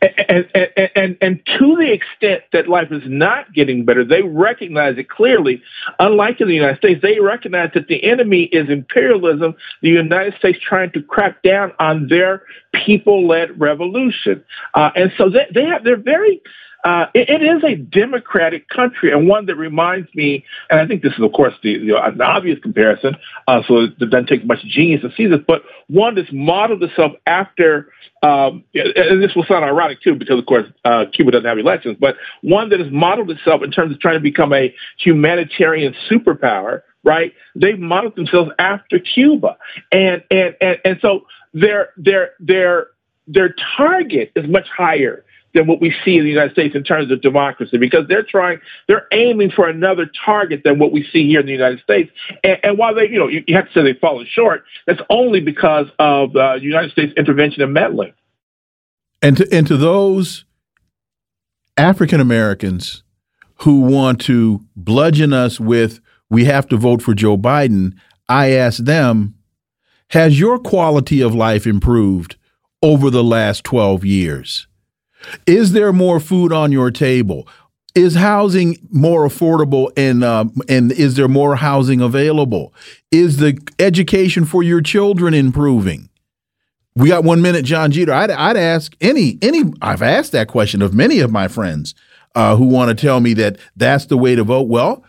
And, and, and, and to the extent that life is not getting better, they recognize it clearly. Unlike in the United States, they recognize that the enemy is imperialism, the United States trying to crack down on their people-led revolution. Uh, and so they, they have, they're very uh, it, it is a democratic country and one that reminds me, and I think this is, of course, the, the an obvious comparison, uh, so it doesn't take much genius to see this, but one that's modeled itself after, um, and this will sound ironic too, because, of course, uh, Cuba doesn't have elections, but one that has modeled itself in terms of trying to become a humanitarian superpower, right? They've modeled themselves after Cuba. And, and, and, and so their, their, their, their target is much higher than what we see in the United States in terms of democracy because they're trying, they're aiming for another target than what we see here in the United States. And, and while they, you know, you, you, have to say they've fallen short, that's only because of uh, United States intervention and meddling. And to, and to those African Americans who want to bludgeon us with, we have to vote for Joe Biden, I ask them, has your quality of life improved over the last 12 years? Is there more food on your table? Is housing more affordable and uh, and is there more housing available? Is the education for your children improving? We got one minute, John Jeter. I'd, I'd ask any any. I've asked that question of many of my friends uh, who want to tell me that that's the way to vote. Well,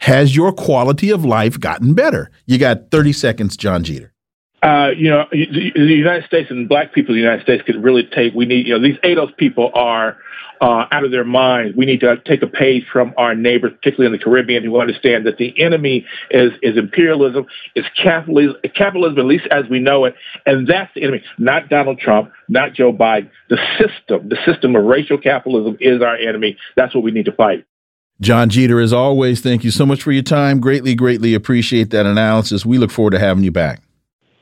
has your quality of life gotten better? You got thirty seconds, John Jeter. Uh, you know, the, United States and black people in the United States could really take, we need, you know, these ADOS people are uh, out of their minds. We need to take a page from our neighbors, particularly in the Caribbean, who understand that the enemy is, is imperialism, is capitalism, capitalism, at least as we know it. And that's the enemy, not Donald Trump, not Joe Biden. The system, the system of racial capitalism is our enemy. That's what we need to fight. John Jeter, as always, thank you so much for your time. Greatly, greatly appreciate that analysis. We look forward to having you back.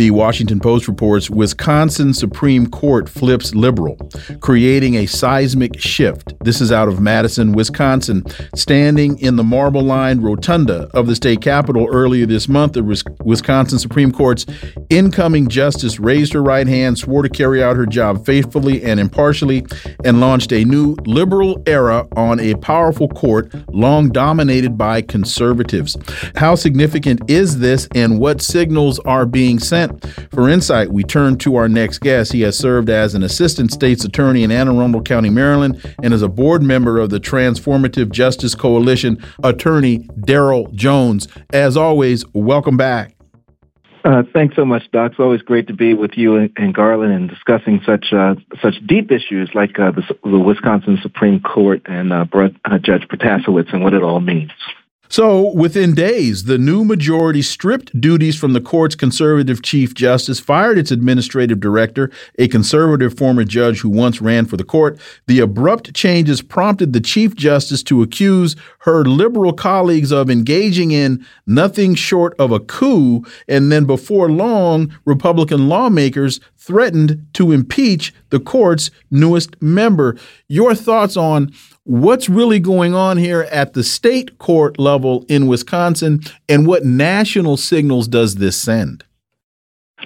The Washington Post reports Wisconsin Supreme Court flips liberal, creating a seismic shift. This is out of Madison, Wisconsin. Standing in the marble lined rotunda of the state capitol earlier this month, the Wisconsin Supreme Court's incoming justice raised her right hand, swore to carry out her job faithfully and impartially, and launched a new liberal era on a powerful court long dominated by conservatives. How significant is this, and what signals are being sent? For insight, we turn to our next guest. He has served as an assistant state's attorney in Anne Arundel County, Maryland, and is a board member of the Transformative Justice Coalition, attorney Daryl Jones. As always, welcome back. Uh, thanks so much, Doc. It's always great to be with you and, and Garland and discussing such uh, such deep issues like uh, the, the, Wisconsin Supreme Court and uh, uh, Judge Protasiewicz and what it all means. So, within days, the new majority stripped duties from the court's conservative chief justice, fired its administrative director, a conservative former judge who once ran for the court. The abrupt changes prompted the chief justice to accuse her liberal colleagues of engaging in nothing short of a coup. And then, before long, Republican lawmakers threatened to impeach the court's newest member. Your thoughts on what's really going on here at the state court level in Wisconsin, and what national signals does this send?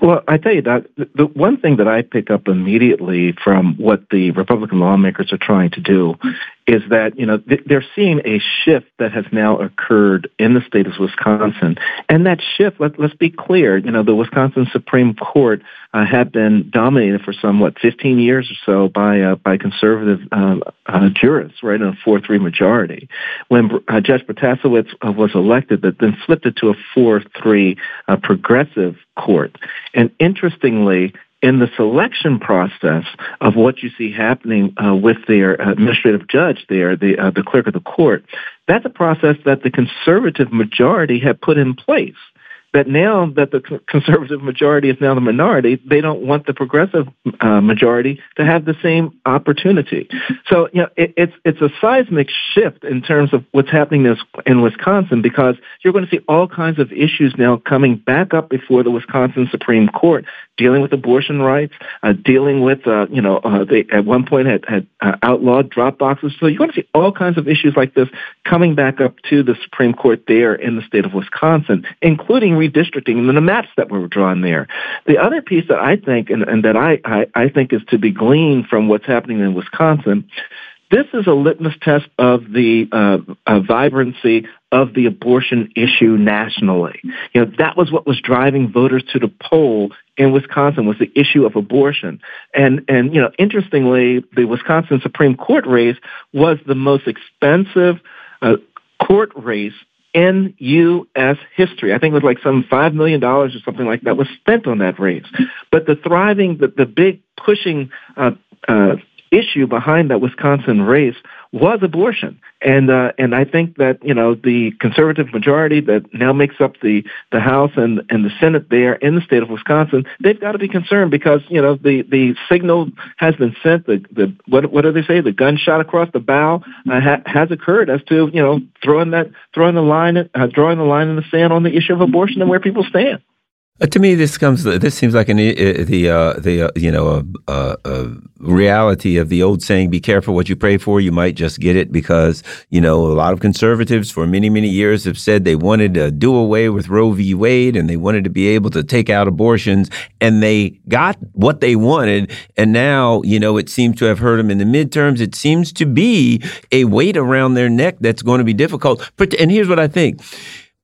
Well, I tell you, Doc, the one thing that I pick up immediately from what the Republican lawmakers are trying to do is that you know they're seeing a shift that has now occurred in the state of Wisconsin, and that shift. Let, us be clear. You know, the Wisconsin Supreme Court uh, had been dominated for somewhat 15 years or so by uh, by conservative uh, uh, jurists, right, in a four-three majority. When uh, Judge Protasiewicz uh, was elected, that then flipped it to a four-three progressive court. And interestingly, in the selection process of what you see happening uh, with their administrative judge there, the uh, the clerk of the court, that's a process that the conservative majority had put in place that now that the conservative majority is now the minority, they don't want the progressive uh, majority to have the same opportunity. So, you know, it, it's it's a seismic shift in terms of what's happening in, in Wisconsin because you're going to see all kinds of issues now coming back up before the Wisconsin Supreme Court, dealing with abortion rights, uh, dealing with, uh, you know, uh, they at one point had, had uh, outlawed drop boxes. So you're going to see all kinds of issues like this coming back up to the Supreme Court there in the state of Wisconsin, including redistricting and the maps that were drawn there. The other piece that I think, and, and that I, I, I think is to be gleaned from what's happening in Wisconsin, this is a litmus test of the uh, uh, vibrancy of the abortion issue nationally. You know, that was what was driving voters to the poll in Wisconsin was the issue of abortion. And and you know, interestingly, the Wisconsin Supreme Court race was the most expensive uh, court race in U.S. history. I think it was like some $5 million or something like that was spent on that race. But the thriving, the, the big pushing uh, uh, issue behind that Wisconsin race was abortion. And uh, and I think that you know the conservative majority that now makes up the the House and and the Senate there in the state of Wisconsin, they've got to be concerned because you know the the signal has been sent. The the what what do they say? The gunshot across the bow uh, ha- has occurred as to you know throwing that throwing the line uh, drawing the line in the sand on the issue of abortion and where people stand. Uh, to me, this comes. This seems like an uh, the uh, the uh, you know a, reality of the old saying: "Be careful what you pray for. You might just get it." Because you know a lot of conservatives for many many years have said they wanted to do away with Roe v. Wade and they wanted to be able to take out abortions, and they got what they wanted. And now you know it seems to have hurt them in the midterms. It seems to be a weight around their neck that's going to be difficult. And here's what I think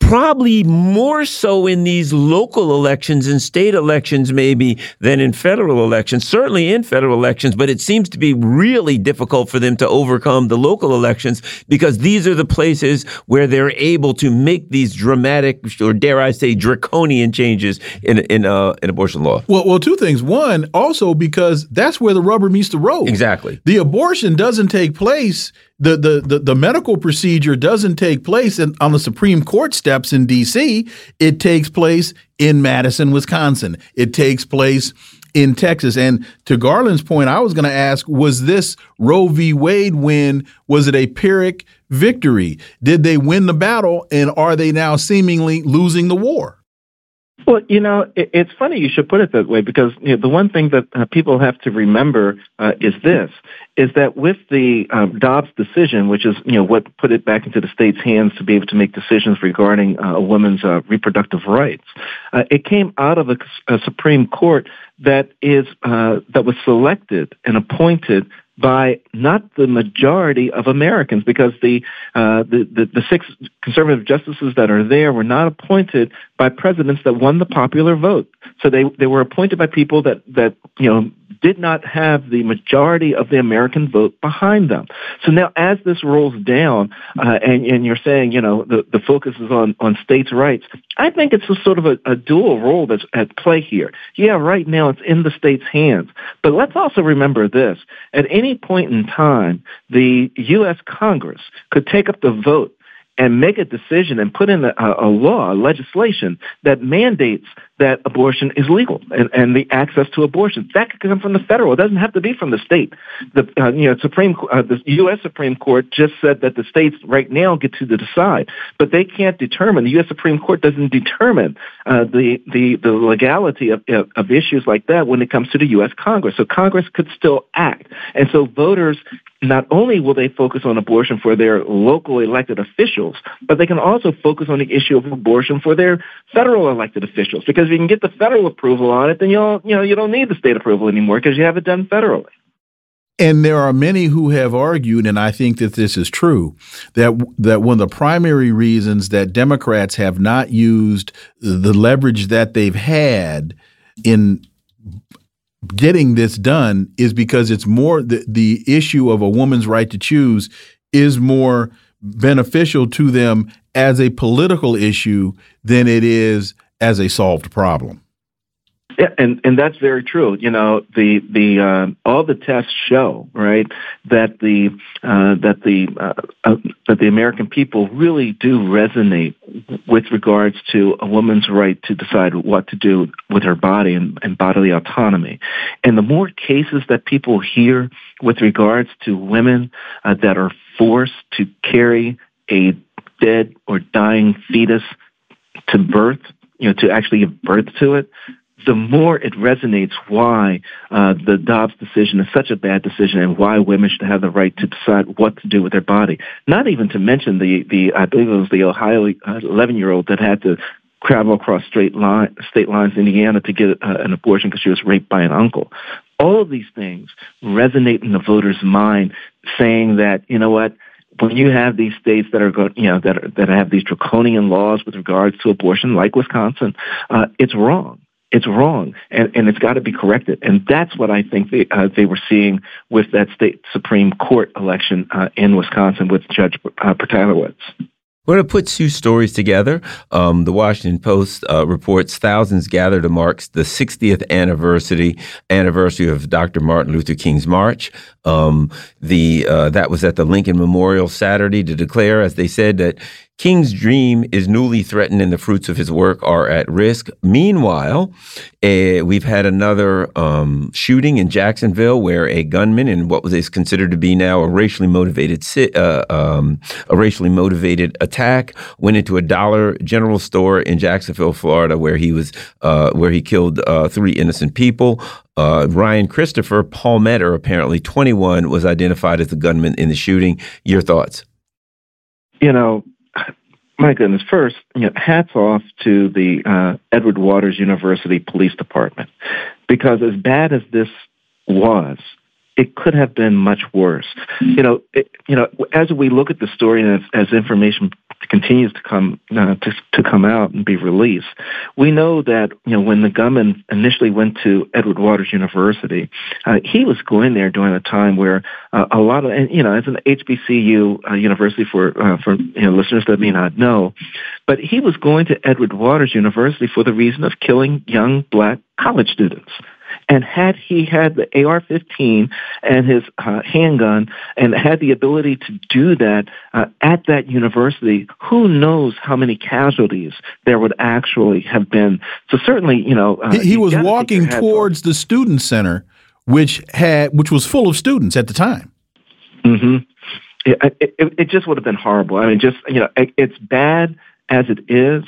probably more so in these local elections and state elections, maybe, than in federal elections. Certainly in federal elections, but it seems to be really difficult for them to overcome the local elections because these are the places where they're able to make these dramatic, or dare I say, draconian changes in in uh, in abortion law. Well, well, two things. One, also because that's where the rubber meets the road. Exactly. The abortion doesn't take place the, the, the, the, medical procedure doesn't take place in, on the Supreme Court steps in D.C. It takes place in Madison, Wisconsin. It takes place in Texas. And to Garland's point, I was going to ask was this Roe v. Wade win, was it a Pyrrhic victory? Did they win the battle and are they now seemingly losing the war? Well, you know, it, it's funny you should put it that way because you know, the one thing that uh, people have to remember uh, is this: is that with the um, Dobbs decision, which is you know what put it back into the state's hands to be able to make decisions regarding uh, a woman's uh, reproductive rights, uh, it came out of a, a Supreme Court that is uh, that was selected and appointed by not the majority of Americans, because the, uh, the, the, the six conservative justices that are there were not appointed by presidents that won the popular vote. So they, they were appointed by people that, that, you know, did not have the majority of the American vote behind them. So now, as this rolls down, uh, and, and you're saying, you know, the, the focus is on, on states' rights, I think it's a sort of a, a dual role that's at play here. Yeah, right now it's in the states' hands. But let's also remember this. At any point in time, the U.S. Congress could take up the vote and make a decision and put in a, a law, legislation that mandates that abortion is legal and, and the access to abortion. That could come from the federal. It doesn't have to be from the state. The uh, you know Supreme uh, the U.S. Supreme Court just said that the states right now get to decide, but they can't determine. The U.S. Supreme Court doesn't determine uh, the the the legality of, of of issues like that when it comes to the U.S. Congress. So Congress could still act, and so voters not only will they focus on abortion for their local elected officials, but they can also focus on the issue of abortion for their federal elected officials. Because if you can get the federal approval on it, then you'll, you know, you don't need the state approval anymore because you have it done federally. And there are many who have argued, and I think that this is true, that that one of the primary reasons that Democrats have not used the leverage that they've had in getting this done is because it's more the, the issue of a woman's right to choose is more beneficial to them as a political issue than it is as a solved problem. Yeah, and and that's very true. You know, the the uh, all the tests show right that the uh, that the uh, uh, that the American people really do resonate with regards to a woman's right to decide what to do with her body and, and bodily autonomy. And the more cases that people hear with regards to women uh, that are forced to carry a dead or dying fetus to birth, you know, to actually give birth to it, the more it resonates why uh, the Dobbs decision is such a bad decision and why women should have the right to decide what to do with their body. Not even to mention the, the I believe it was the Ohio 11 year old that had to travel across state, line, state lines Indiana to get uh, an abortion because she was raped by an uncle. All of these things resonate in the voter's mind saying that, you know what, when you have these states that are going, you know, that are, that have these draconian laws with regards to abortion, like Wisconsin, uh, it's wrong it's wrong and, and it's got to be corrected. And that's what I think they, uh, they were seeing with that state Supreme Court election uh, in Wisconsin with Judge uh, Protasiewicz. We're going to put two stories together. Um, the Washington Post uh, reports thousands gather to mark the 60th anniversary anniversary of Dr. Martin Luther King's March. Um, the uh, that was at the Lincoln Memorial Saturday to declare, as they said, that King's dream is newly threatened and the fruits of his work are at risk. Meanwhile, uh, we've had another um, shooting in Jacksonville where a gunman in what was considered to be now a racially motivated uh, um, a racially motivated attack went into a Dollar General store in Jacksonville, Florida, where he was uh, where he killed uh, three innocent people. Uh, Ryan Christopher Palmeter, apparently 21, was identified as the gunman in the shooting. Your thoughts? You know, my goodness, first, you know, hats off to the uh, Edward Waters University Police Department, because as bad as this was, it could have been much worse. You know, it, you know, as we look at the story and as, as information continues to come uh, to, to come out and be released, we know that you know when the gunman initially went to Edward Waters University, uh, he was going there during a time where uh, a lot of and you know as an HBCU uh, university for uh, for you know listeners that may not know, but he was going to Edward Waters University for the reason of killing young black college students. And had he had the AR-15 and his uh, handgun and had the ability to do that uh, at that university, who knows how many casualties there would actually have been. So certainly, you know, uh, he, he was walking towards the student center, which had which was full of students at the time. Mm-hmm. It, it, it, just would have been horrible. I mean, just you know, it, it's bad as it is.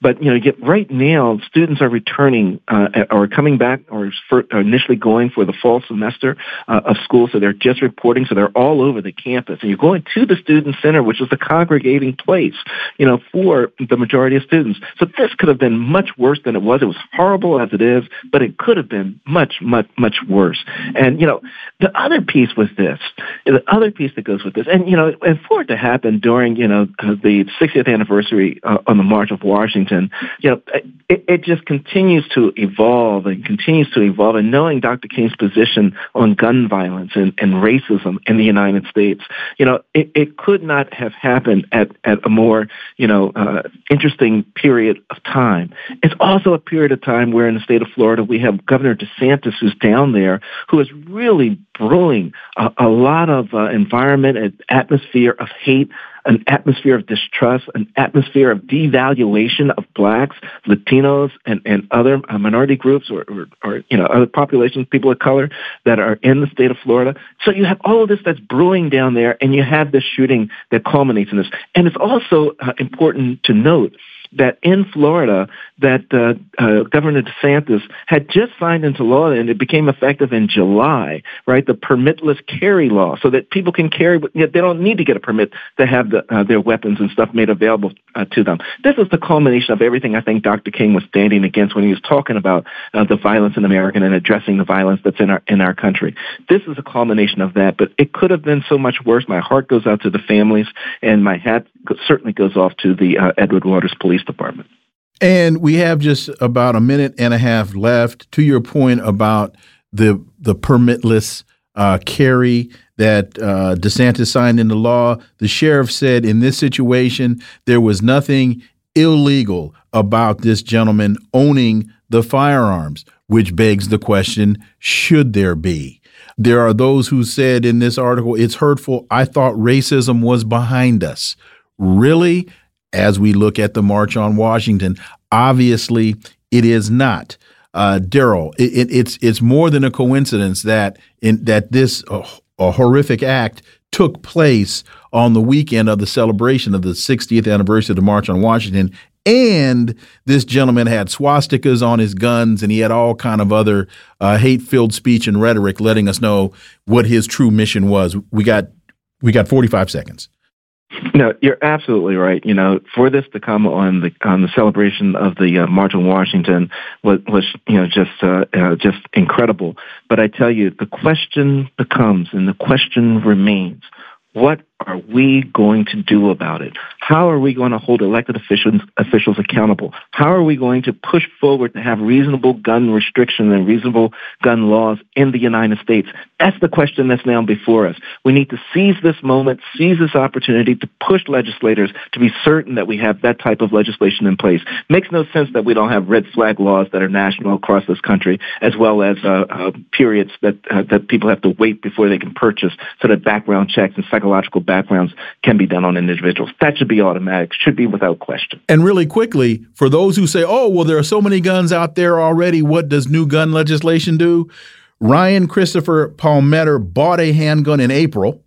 But you know, yet right now, students are returning uh, or coming back or for, initially going for the fall semester uh, of school, so they're just reporting. So they're all over the campus, and you're going to the student center, which is the congregating place, you know, for the majority of students. So this could have been much worse than it was. It was horrible as it is, but it could have been much, much, much worse. And you know, the other piece with this, the other piece that goes with this, and you know, and for it to happen during you know the 60th anniversary uh, on the March of Washington, you know, it, it just continues to evolve and continues to evolve. And knowing Dr. King's position on gun violence and, and racism in the United States, you know, it, it could not have happened at, at a more, you know, uh, interesting period of time. It's also a period of time where in the state of Florida we have Governor DeSantis who's down there who is really brewing a, a lot of uh, environment and atmosphere of hate an atmosphere of distrust, an atmosphere of devaluation of blacks, Latinos, and, and other uh, minority groups or, or, or, you know, other populations, people of color that are in the state of Florida. So you have all of this that's brewing down there, and you have this shooting that culminates in this. And it's also uh, important to note that in Florida, that uh, uh, Governor DeSantis had just signed into law, and it became effective in July, right? The permitless carry law, so that people can carry, yet they don't need to get a permit to have the, uh, their weapons and stuff made available uh, to them. This is the culmination of everything I think Dr. King was standing against when he was talking about uh, the violence in America and addressing the violence that's in our in our country. This is a culmination of that, but it could have been so much worse. My heart goes out to the families, and my hat certainly goes off to the uh, Edward Waters Police Department. And we have just about a minute and a half left. To your point about the the permitless uh, carry that uh, DeSantis signed into law, the sheriff said in this situation there was nothing illegal about this gentleman owning the firearms, which begs the question: Should there be? There are those who said in this article, "It's hurtful." I thought racism was behind us. Really? as we look at the March on Washington. Obviously, it is not. Uh, Daryl, it, it, it's it's more than a coincidence that in that this uh, a horrific act took place on the weekend of the celebration of the 60th anniversary of the March on Washington, and this gentleman had swastikas on his guns, and he had all kind of other uh, hate-filled speech and rhetoric, letting us know what his true mission was. We got we got 45 seconds. No, you're absolutely right. You know, for this to come on the on the celebration of the uh, March on Washington was, was you know just uh, uh, just incredible. But I tell you, the question becomes, and the question remains: What are we going to do about it? How are we going to hold elected officials, officials accountable? How are we going to push forward to have reasonable gun restrictions and reasonable gun laws in the United States? That's the question that's now before us. We need to seize this moment, seize this opportunity to push legislators to be certain that we have that type of legislation in place. Makes no sense that we don't have red flag laws that are national across this country, as well as uh, uh, periods that uh, that people have to wait before they can purchase, so that background checks and psychological backgrounds can be done on individuals. That should be automatic, should be without question. And really quickly, for those who say, oh, well, there are so many guns out there already, what does new gun legislation do? Ryan Christopher Palmeter bought a handgun in April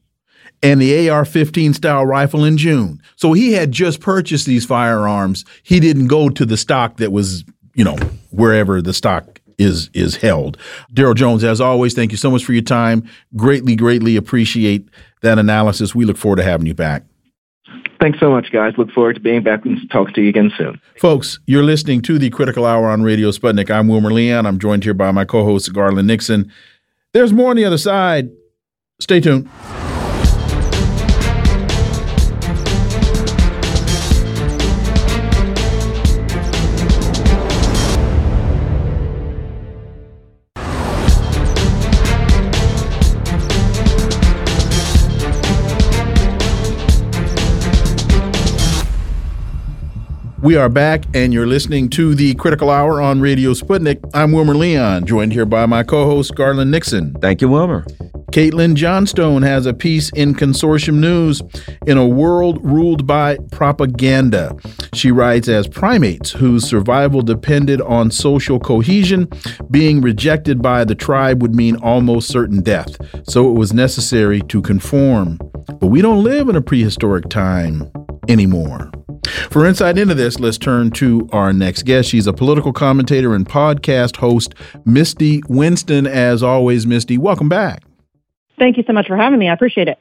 and the AR 15 style rifle in June. So he had just purchased these firearms. He didn't go to the stock that was, you know, wherever the stock is is held. Daryl Jones, as always, thank you so much for your time. Greatly, greatly appreciate that analysis. We look forward to having you back. Thanks so much, guys. Look forward to being back and talking to you again soon. Folks, you're listening to the Critical Hour on Radio Sputnik. I'm Wilmer Leon. I'm joined here by my co host, Garland Nixon. There's more on the other side. Stay tuned. We are back, and you're listening to the Critical Hour on Radio Sputnik. I'm Wilmer Leon, joined here by my co host, Garland Nixon. Thank you, Wilmer. Caitlin Johnstone has a piece in Consortium News in a world ruled by propaganda. She writes as primates whose survival depended on social cohesion, being rejected by the tribe would mean almost certain death. So it was necessary to conform. But we don't live in a prehistoric time anymore. For insight into this, let's turn to our next guest. She's a political commentator and podcast host, Misty Winston. As always, Misty, welcome back. Thank you so much for having me. I appreciate it.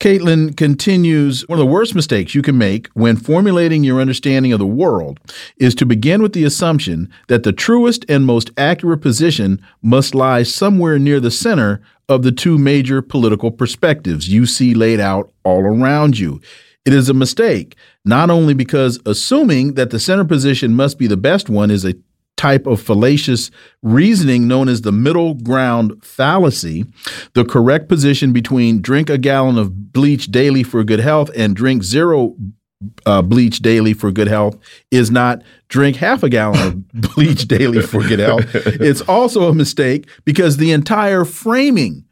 Caitlin continues one of the worst mistakes you can make when formulating your understanding of the world is to begin with the assumption that the truest and most accurate position must lie somewhere near the center of the two major political perspectives you see laid out all around you. It is a mistake, not only because assuming that the center position must be the best one is a type of fallacious reasoning known as the middle ground fallacy. The correct position between drink a gallon of bleach daily for good health and drink zero uh, bleach daily for good health is not drink half a gallon of bleach daily for good health. It's also a mistake because the entire framing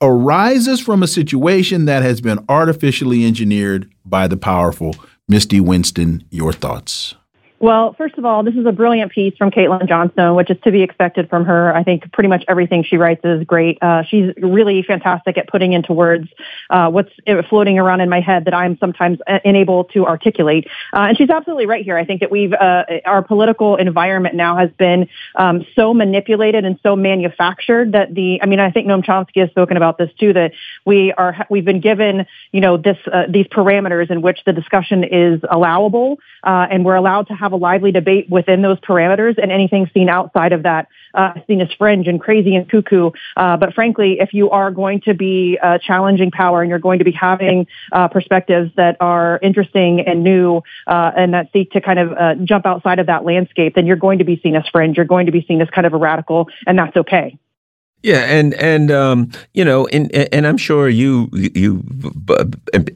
arises from a situation that has been artificially engineered by the powerful. Misty Winston, your thoughts. Well, first of all, this is a brilliant piece from Caitlin Johnstone, which is to be expected from her. I think pretty much everything she writes is great. Uh, she's really fantastic at putting into words uh, what's floating around in my head that I'm sometimes unable to articulate. Uh, and she's absolutely right here. I think that we've uh, our political environment now has been um, so manipulated and so manufactured that the. I mean, I think Noam Chomsky has spoken about this too. That we are we've been given you know this uh, these parameters in which the discussion is allowable, uh, and we're allowed to have have a lively debate within those parameters, and anything seen outside of that uh, seen as fringe and crazy and cuckoo. Uh, but frankly, if you are going to be uh, challenging power and you're going to be having uh, perspectives that are interesting and new uh, and that seek to kind of uh, jump outside of that landscape, then you're going to be seen as fringe. You're going to be seen as kind of a radical, and that's okay. Yeah, and and um, you know, and and I'm sure you you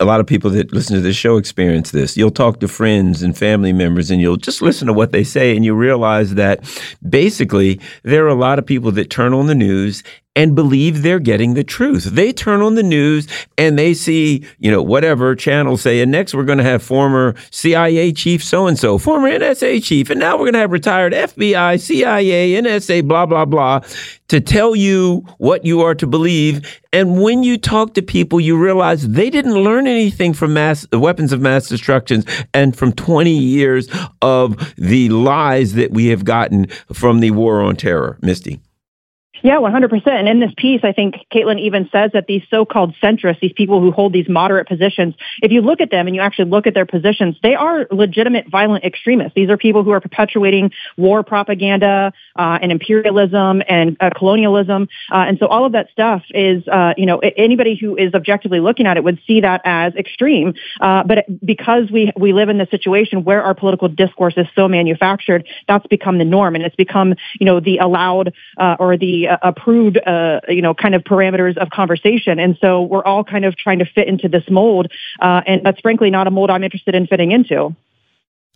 a lot of people that listen to this show experience this. You'll talk to friends and family members, and you'll just listen to what they say, and you realize that basically there are a lot of people that turn on the news and believe they're getting the truth. They turn on the news and they see, you know, whatever channel say, and next we're going to have former CIA chief so and so, former NSA chief, and now we're going to have retired FBI, CIA, NSA, blah, blah, blah, to tell you what you are to believe. And when you talk to people, you realize they didn't learn anything from mass weapons of mass destruction and from 20 years of the lies that we have gotten from the war on terror. Misty. Yeah, 100%. And in this piece, I think Caitlin even says that these so-called centrists, these people who hold these moderate positions, if you look at them and you actually look at their positions, they are legitimate violent extremists. These are people who are perpetuating war propaganda uh, and imperialism and uh, colonialism. Uh, and so all of that stuff is, uh, you know, anybody who is objectively looking at it would see that as extreme. Uh, but because we, we live in this situation where our political discourse is so manufactured, that's become the norm. And it's become, you know, the allowed uh, or the uh, approved, uh, you know, kind of parameters of conversation. And so we're all kind of trying to fit into this mold. Uh, and that's frankly not a mold I'm interested in fitting into.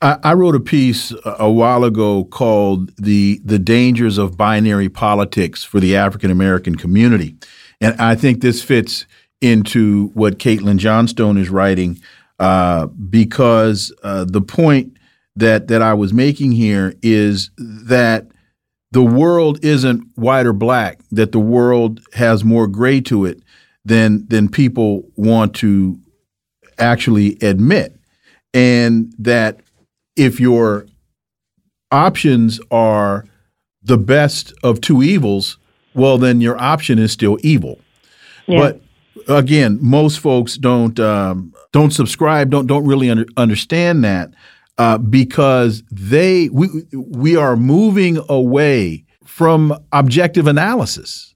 I, wrote a piece a while ago called the the dangers of binary politics for the African American community, and I think this fits into what Caitlin Johnstone is writing uh, because uh, the point that that I was making here is that the world isn't white or black, that the world has more gray to it than than people want to actually admit. And that if your options are the best of two evils, well then your option is still evil. Yeah. But again, most folks don't um, don't subscribe, don't don't really under, understand that uh, because they we we are moving away from objective analysis,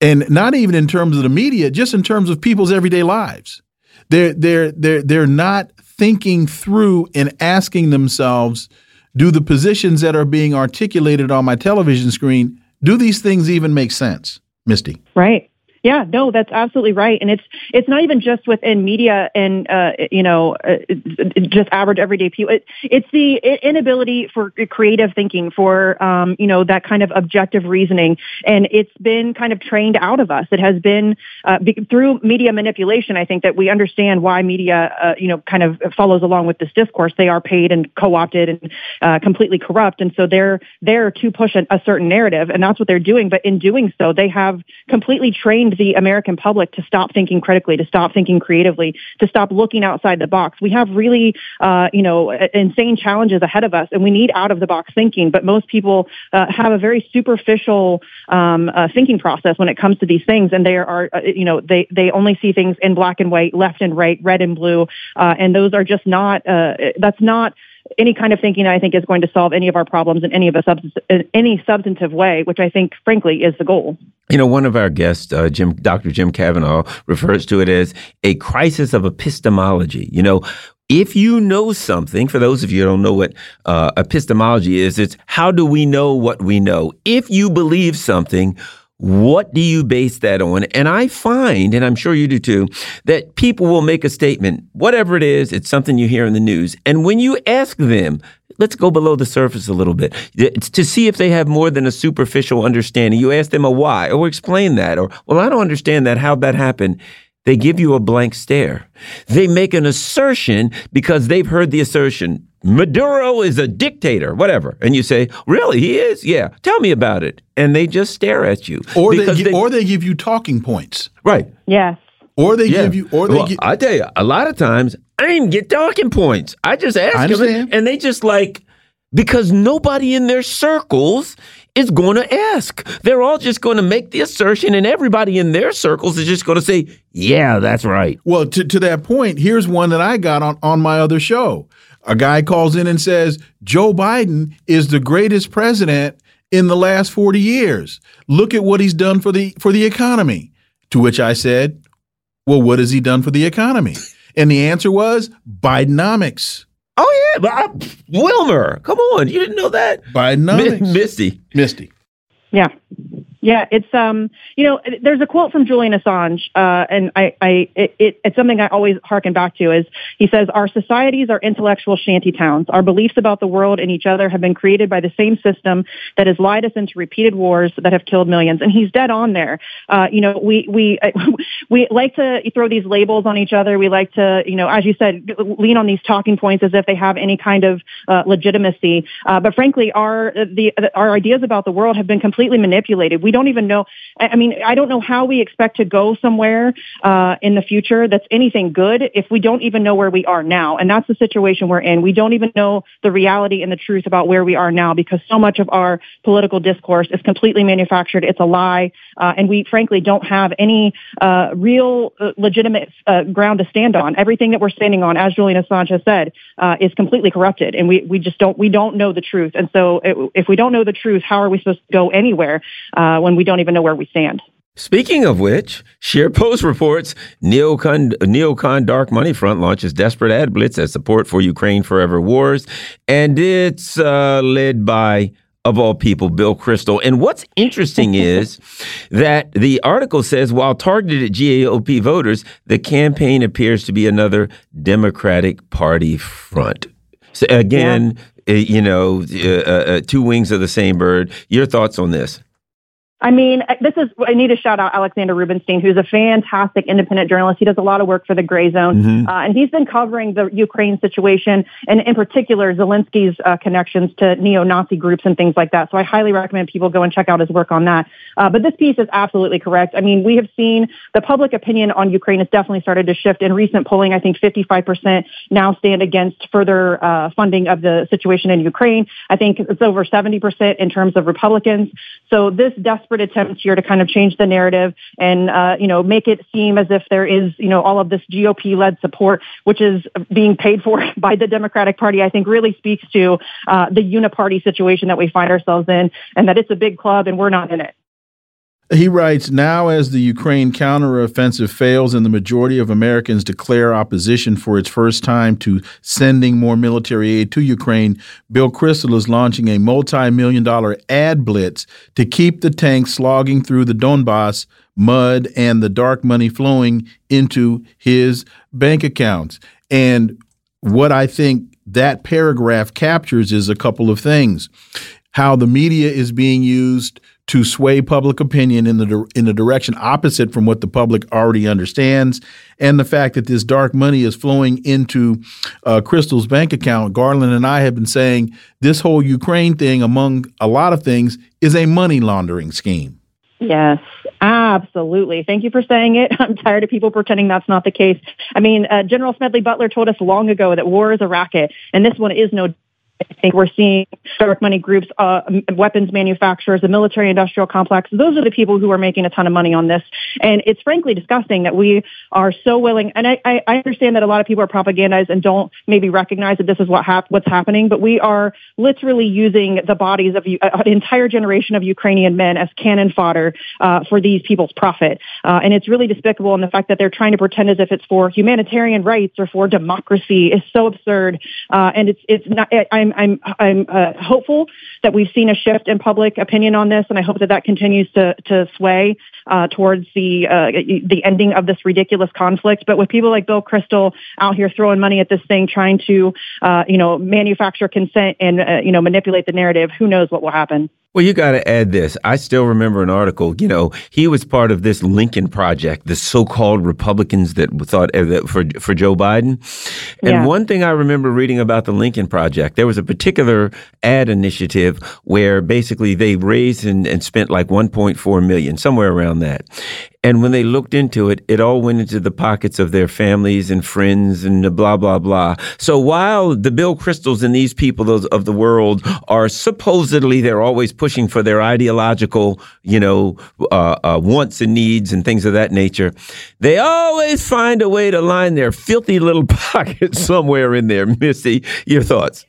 and not even in terms of the media, just in terms of people's everyday lives. They're they're they're they're not thinking through and asking themselves, do the positions that are being articulated on my television screen do these things even make sense, Misty? Right. Yeah, no, that's absolutely right, and it's it's not even just within media and uh, you know uh, just average everyday people. It, it's the inability for creative thinking, for um, you know that kind of objective reasoning, and it's been kind of trained out of us. It has been uh, through media manipulation. I think that we understand why media uh, you know kind of follows along with this discourse. They are paid and co-opted and uh, completely corrupt, and so they're there to push a certain narrative, and that's what they're doing. But in doing so, they have completely trained trained the American public to stop thinking critically, to stop thinking creatively, to stop looking outside the box. We have really, uh, you know, insane challenges ahead of us, and we need out of the box thinking. But most people uh, have a very superficial um, uh, thinking process when it comes to these things, and they are, uh, you know, they they only see things in black and white, left and right, red and blue, uh, and those are just not. Uh, that's not any kind of thinking I think is going to solve any of our problems in any of a subs- in any substantive way, which I think, frankly, is the goal. You know, one of our guests, uh, Jim, Dr. Jim Kavanagh, refers to it as a crisis of epistemology. You know, if you know something, for those of you who don't know what uh, epistemology is, it's how do we know what we know? If you believe something, what do you base that on? And I find, and I'm sure you do too, that people will make a statement, whatever it is, it's something you hear in the news. And when you ask them, let's go below the surface a little bit it's to see if they have more than a superficial understanding. You ask them a why or explain that, or, well, I don't understand that. How'd that happen? They give you a blank stare. They make an assertion because they've heard the assertion. Maduro is a dictator, whatever. And you say, Really? He is? Yeah. Tell me about it. And they just stare at you. Or they, they, or they give you talking points. Right. Yes. Or they yeah. give you, or they well, I tell you, a lot of times I didn't get talking points. I just ask them, and they just like because nobody in their circles is going to ask. They're all just going to make the assertion, and everybody in their circles is just going to say, Yeah, that's right. Well, to, to that point, here's one that I got on, on my other show. A guy calls in and says, Joe Biden is the greatest president in the last 40 years. Look at what he's done for the for the economy. To which I said, Well, what has he done for the economy? And the answer was Bidenomics. Oh yeah, Bob Wilmer. Come on, you didn't know that? Bidenomics. M Misty. Misty. Yeah. Yeah, it's um, you know, there's a quote from Julian Assange, uh, and I, I, it, it, it's something I always harken back to. Is he says our societies are intellectual shanty towns. Our beliefs about the world and each other have been created by the same system that has lied us into repeated wars that have killed millions. And he's dead on there. Uh, you know, we we we like to throw these labels on each other. We like to, you know, as you said, lean on these talking points as if they have any kind of uh, legitimacy. Uh, but frankly, our the our ideas about the world have been completely manipulated. We don't even know. I mean, I don't know how we expect to go somewhere uh, in the future that's anything good if we don't even know where we are now. And that's the situation we're in. We don't even know the reality and the truth about where we are now because so much of our political discourse is completely manufactured. It's a lie. Uh, and we frankly don't have any uh, real uh, legitimate uh, ground to stand on. Everything that we're standing on, as Julian Assange has said, uh, is completely corrupted. And we, we just don't, we don't know the truth. And so it, if we don't know the truth, how are we supposed to go anywhere when we don't even know where we stand. Speaking of which, ScheerPost reports Neocon, Neocon Dark Money Front launches desperate ad blitz as support for Ukraine Forever Wars, and it's uh, led by of all people, Bill Kristol. And what's interesting is that the article says while targeted at GOP voters, the campaign appears to be another Democratic Party front. So again, yeah. uh, you know, uh, uh, uh, two wings of the same bird. Your thoughts on this? I mean, this is, I need to shout out Alexander Rubinstein, who's a fantastic independent journalist. He does a lot of work for the Gray Zone, mm-hmm. uh, and he's been covering the Ukraine situation and, in particular, Zelensky's uh, connections to neo Nazi groups and things like that. So I highly recommend people go and check out his work on that. Uh, but this piece is absolutely correct. I mean, we have seen the public opinion on Ukraine has definitely started to shift. In recent polling, I think 55% now stand against further uh, funding of the situation in Ukraine. I think it's over 70% in terms of Republicans. So this desperate desperate attempt here to kind of change the narrative and uh, you know make it seem as if there is you know all of this GOP-led support, which is being paid for by the Democratic Party. I think really speaks to uh, the uniparty situation that we find ourselves in, and that it's a big club and we're not in it. He writes Now, as the Ukraine counteroffensive fails and the majority of Americans declare opposition for its first time to sending more military aid to Ukraine, Bill Kristol is launching a multi million dollar ad blitz to keep the tanks slogging through the Donbass mud and the dark money flowing into his bank accounts. And what I think that paragraph captures is a couple of things how the media is being used to sway public opinion in the in the direction opposite from what the public already understands, and the fact that this dark money is flowing into uh, Kristol's bank account. Garland and I have been saying this whole Ukraine thing, among a lot of things, is a money laundering scheme. Yes, absolutely. Thank you for saying it. I'm tired of people pretending that's not the case. I mean, uh, General Smedley Butler told us long ago that war is a racket, and this one is no I think we're seeing dark money groups, uh, weapons manufacturers, the military industrial complex. Those are the people who are making a ton of money on this. And it's frankly disgusting that we are so willing. And I, I understand that a lot of people are propagandized and don't maybe recognize that this is what hap- what's happening, but we are literally using the bodies of uh, an entire generation of Ukrainian men as cannon fodder uh, for these people's profit. Uh, and it's really despicable. And the fact that they're trying to pretend as if it's for humanitarian rights or for democracy is so absurd. Uh, and it's it's not. I'm I'm I'm uh, hopeful that we've seen a shift in public opinion on this, and I hope that that continues to to sway uh, towards the uh, the ending of this ridiculous conflict. But with people like Bill Kristol out here throwing money at this thing, trying to uh, you know manufacture consent and uh, you know manipulate the narrative, who knows what will happen? Well, you got to add this. I still remember an article. You know, he was part of this Lincoln Project, the so-called Republicans that thought uh, for for Joe Biden. And yeah. one thing I remember reading about the Lincoln Project, there was a particular ad initiative where basically they raised and, and spent like 1.4 million, somewhere around that. And when they looked into it, it all went into the pockets of their families and friends and blah, blah, blah. So while the Bill Kristols and these people of the world are supposedly, they're always pushing for their ideological, you know, uh, uh, wants and needs and things of that nature, they always find a way to line their filthy little pockets somewhere in there. Misty, your thoughts?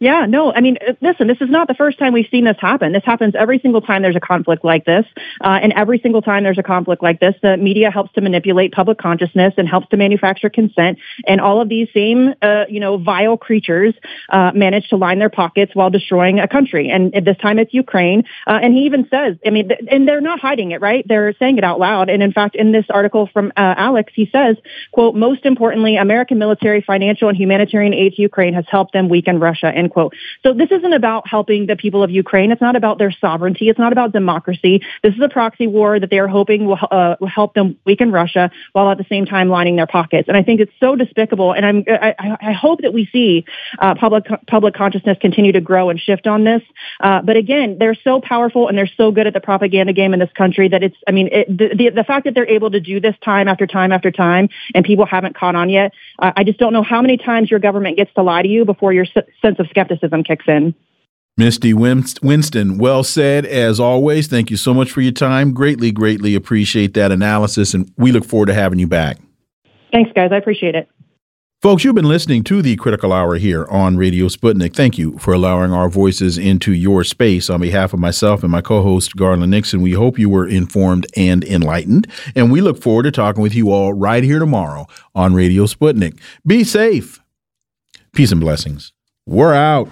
Yeah, no, I mean, uh, listen, this is not the first time we've seen this happen. This happens every single time there's a conflict like this. Uh, and every single time there's a conflict like this, the media helps to manipulate public consciousness and helps to manufacture consent. And all of these same, uh, you know, vile creatures uh, manage to line their pockets while destroying a country. And this time it's Ukraine. Uh, and he even says, I mean, th- and they're not hiding it, right? They're saying it out loud. And in fact, in this article from uh, Alex, he says, quote, most importantly, American military, financial, and humanitarian aid to Ukraine has helped them weaken Russia. End quote. So this isn't about helping the people of Ukraine. It's not about their sovereignty. It's not about democracy. This is a proxy war that they are hoping will, uh, will help them weaken Russia while at the same time lining their pockets. And I think it's so despicable. And I'm, I, I hope that we see uh, public public consciousness continue to grow and shift on this. Uh, but again, they're so powerful and they're so good at the propaganda game in this country that it's. I mean, it, the, the, the fact that they're able to do this time after time after time and people haven't caught on yet. I just don't know how many times your government gets to lie to you before your sense of skepticism kicks in. Misty Winston, well said as always. Thank you so much for your time. Greatly, greatly appreciate that analysis, and we look forward to having you back. Thanks, guys. I appreciate it. Folks, you've been listening to the Critical Hour here on Radio Sputnik. Thank you for allowing our voices into your space. On behalf of myself and my co host, Garland Nixon, we hope you were informed and enlightened. And we look forward to talking with you all right here tomorrow on Radio Sputnik. Be safe. Peace and blessings. We're out.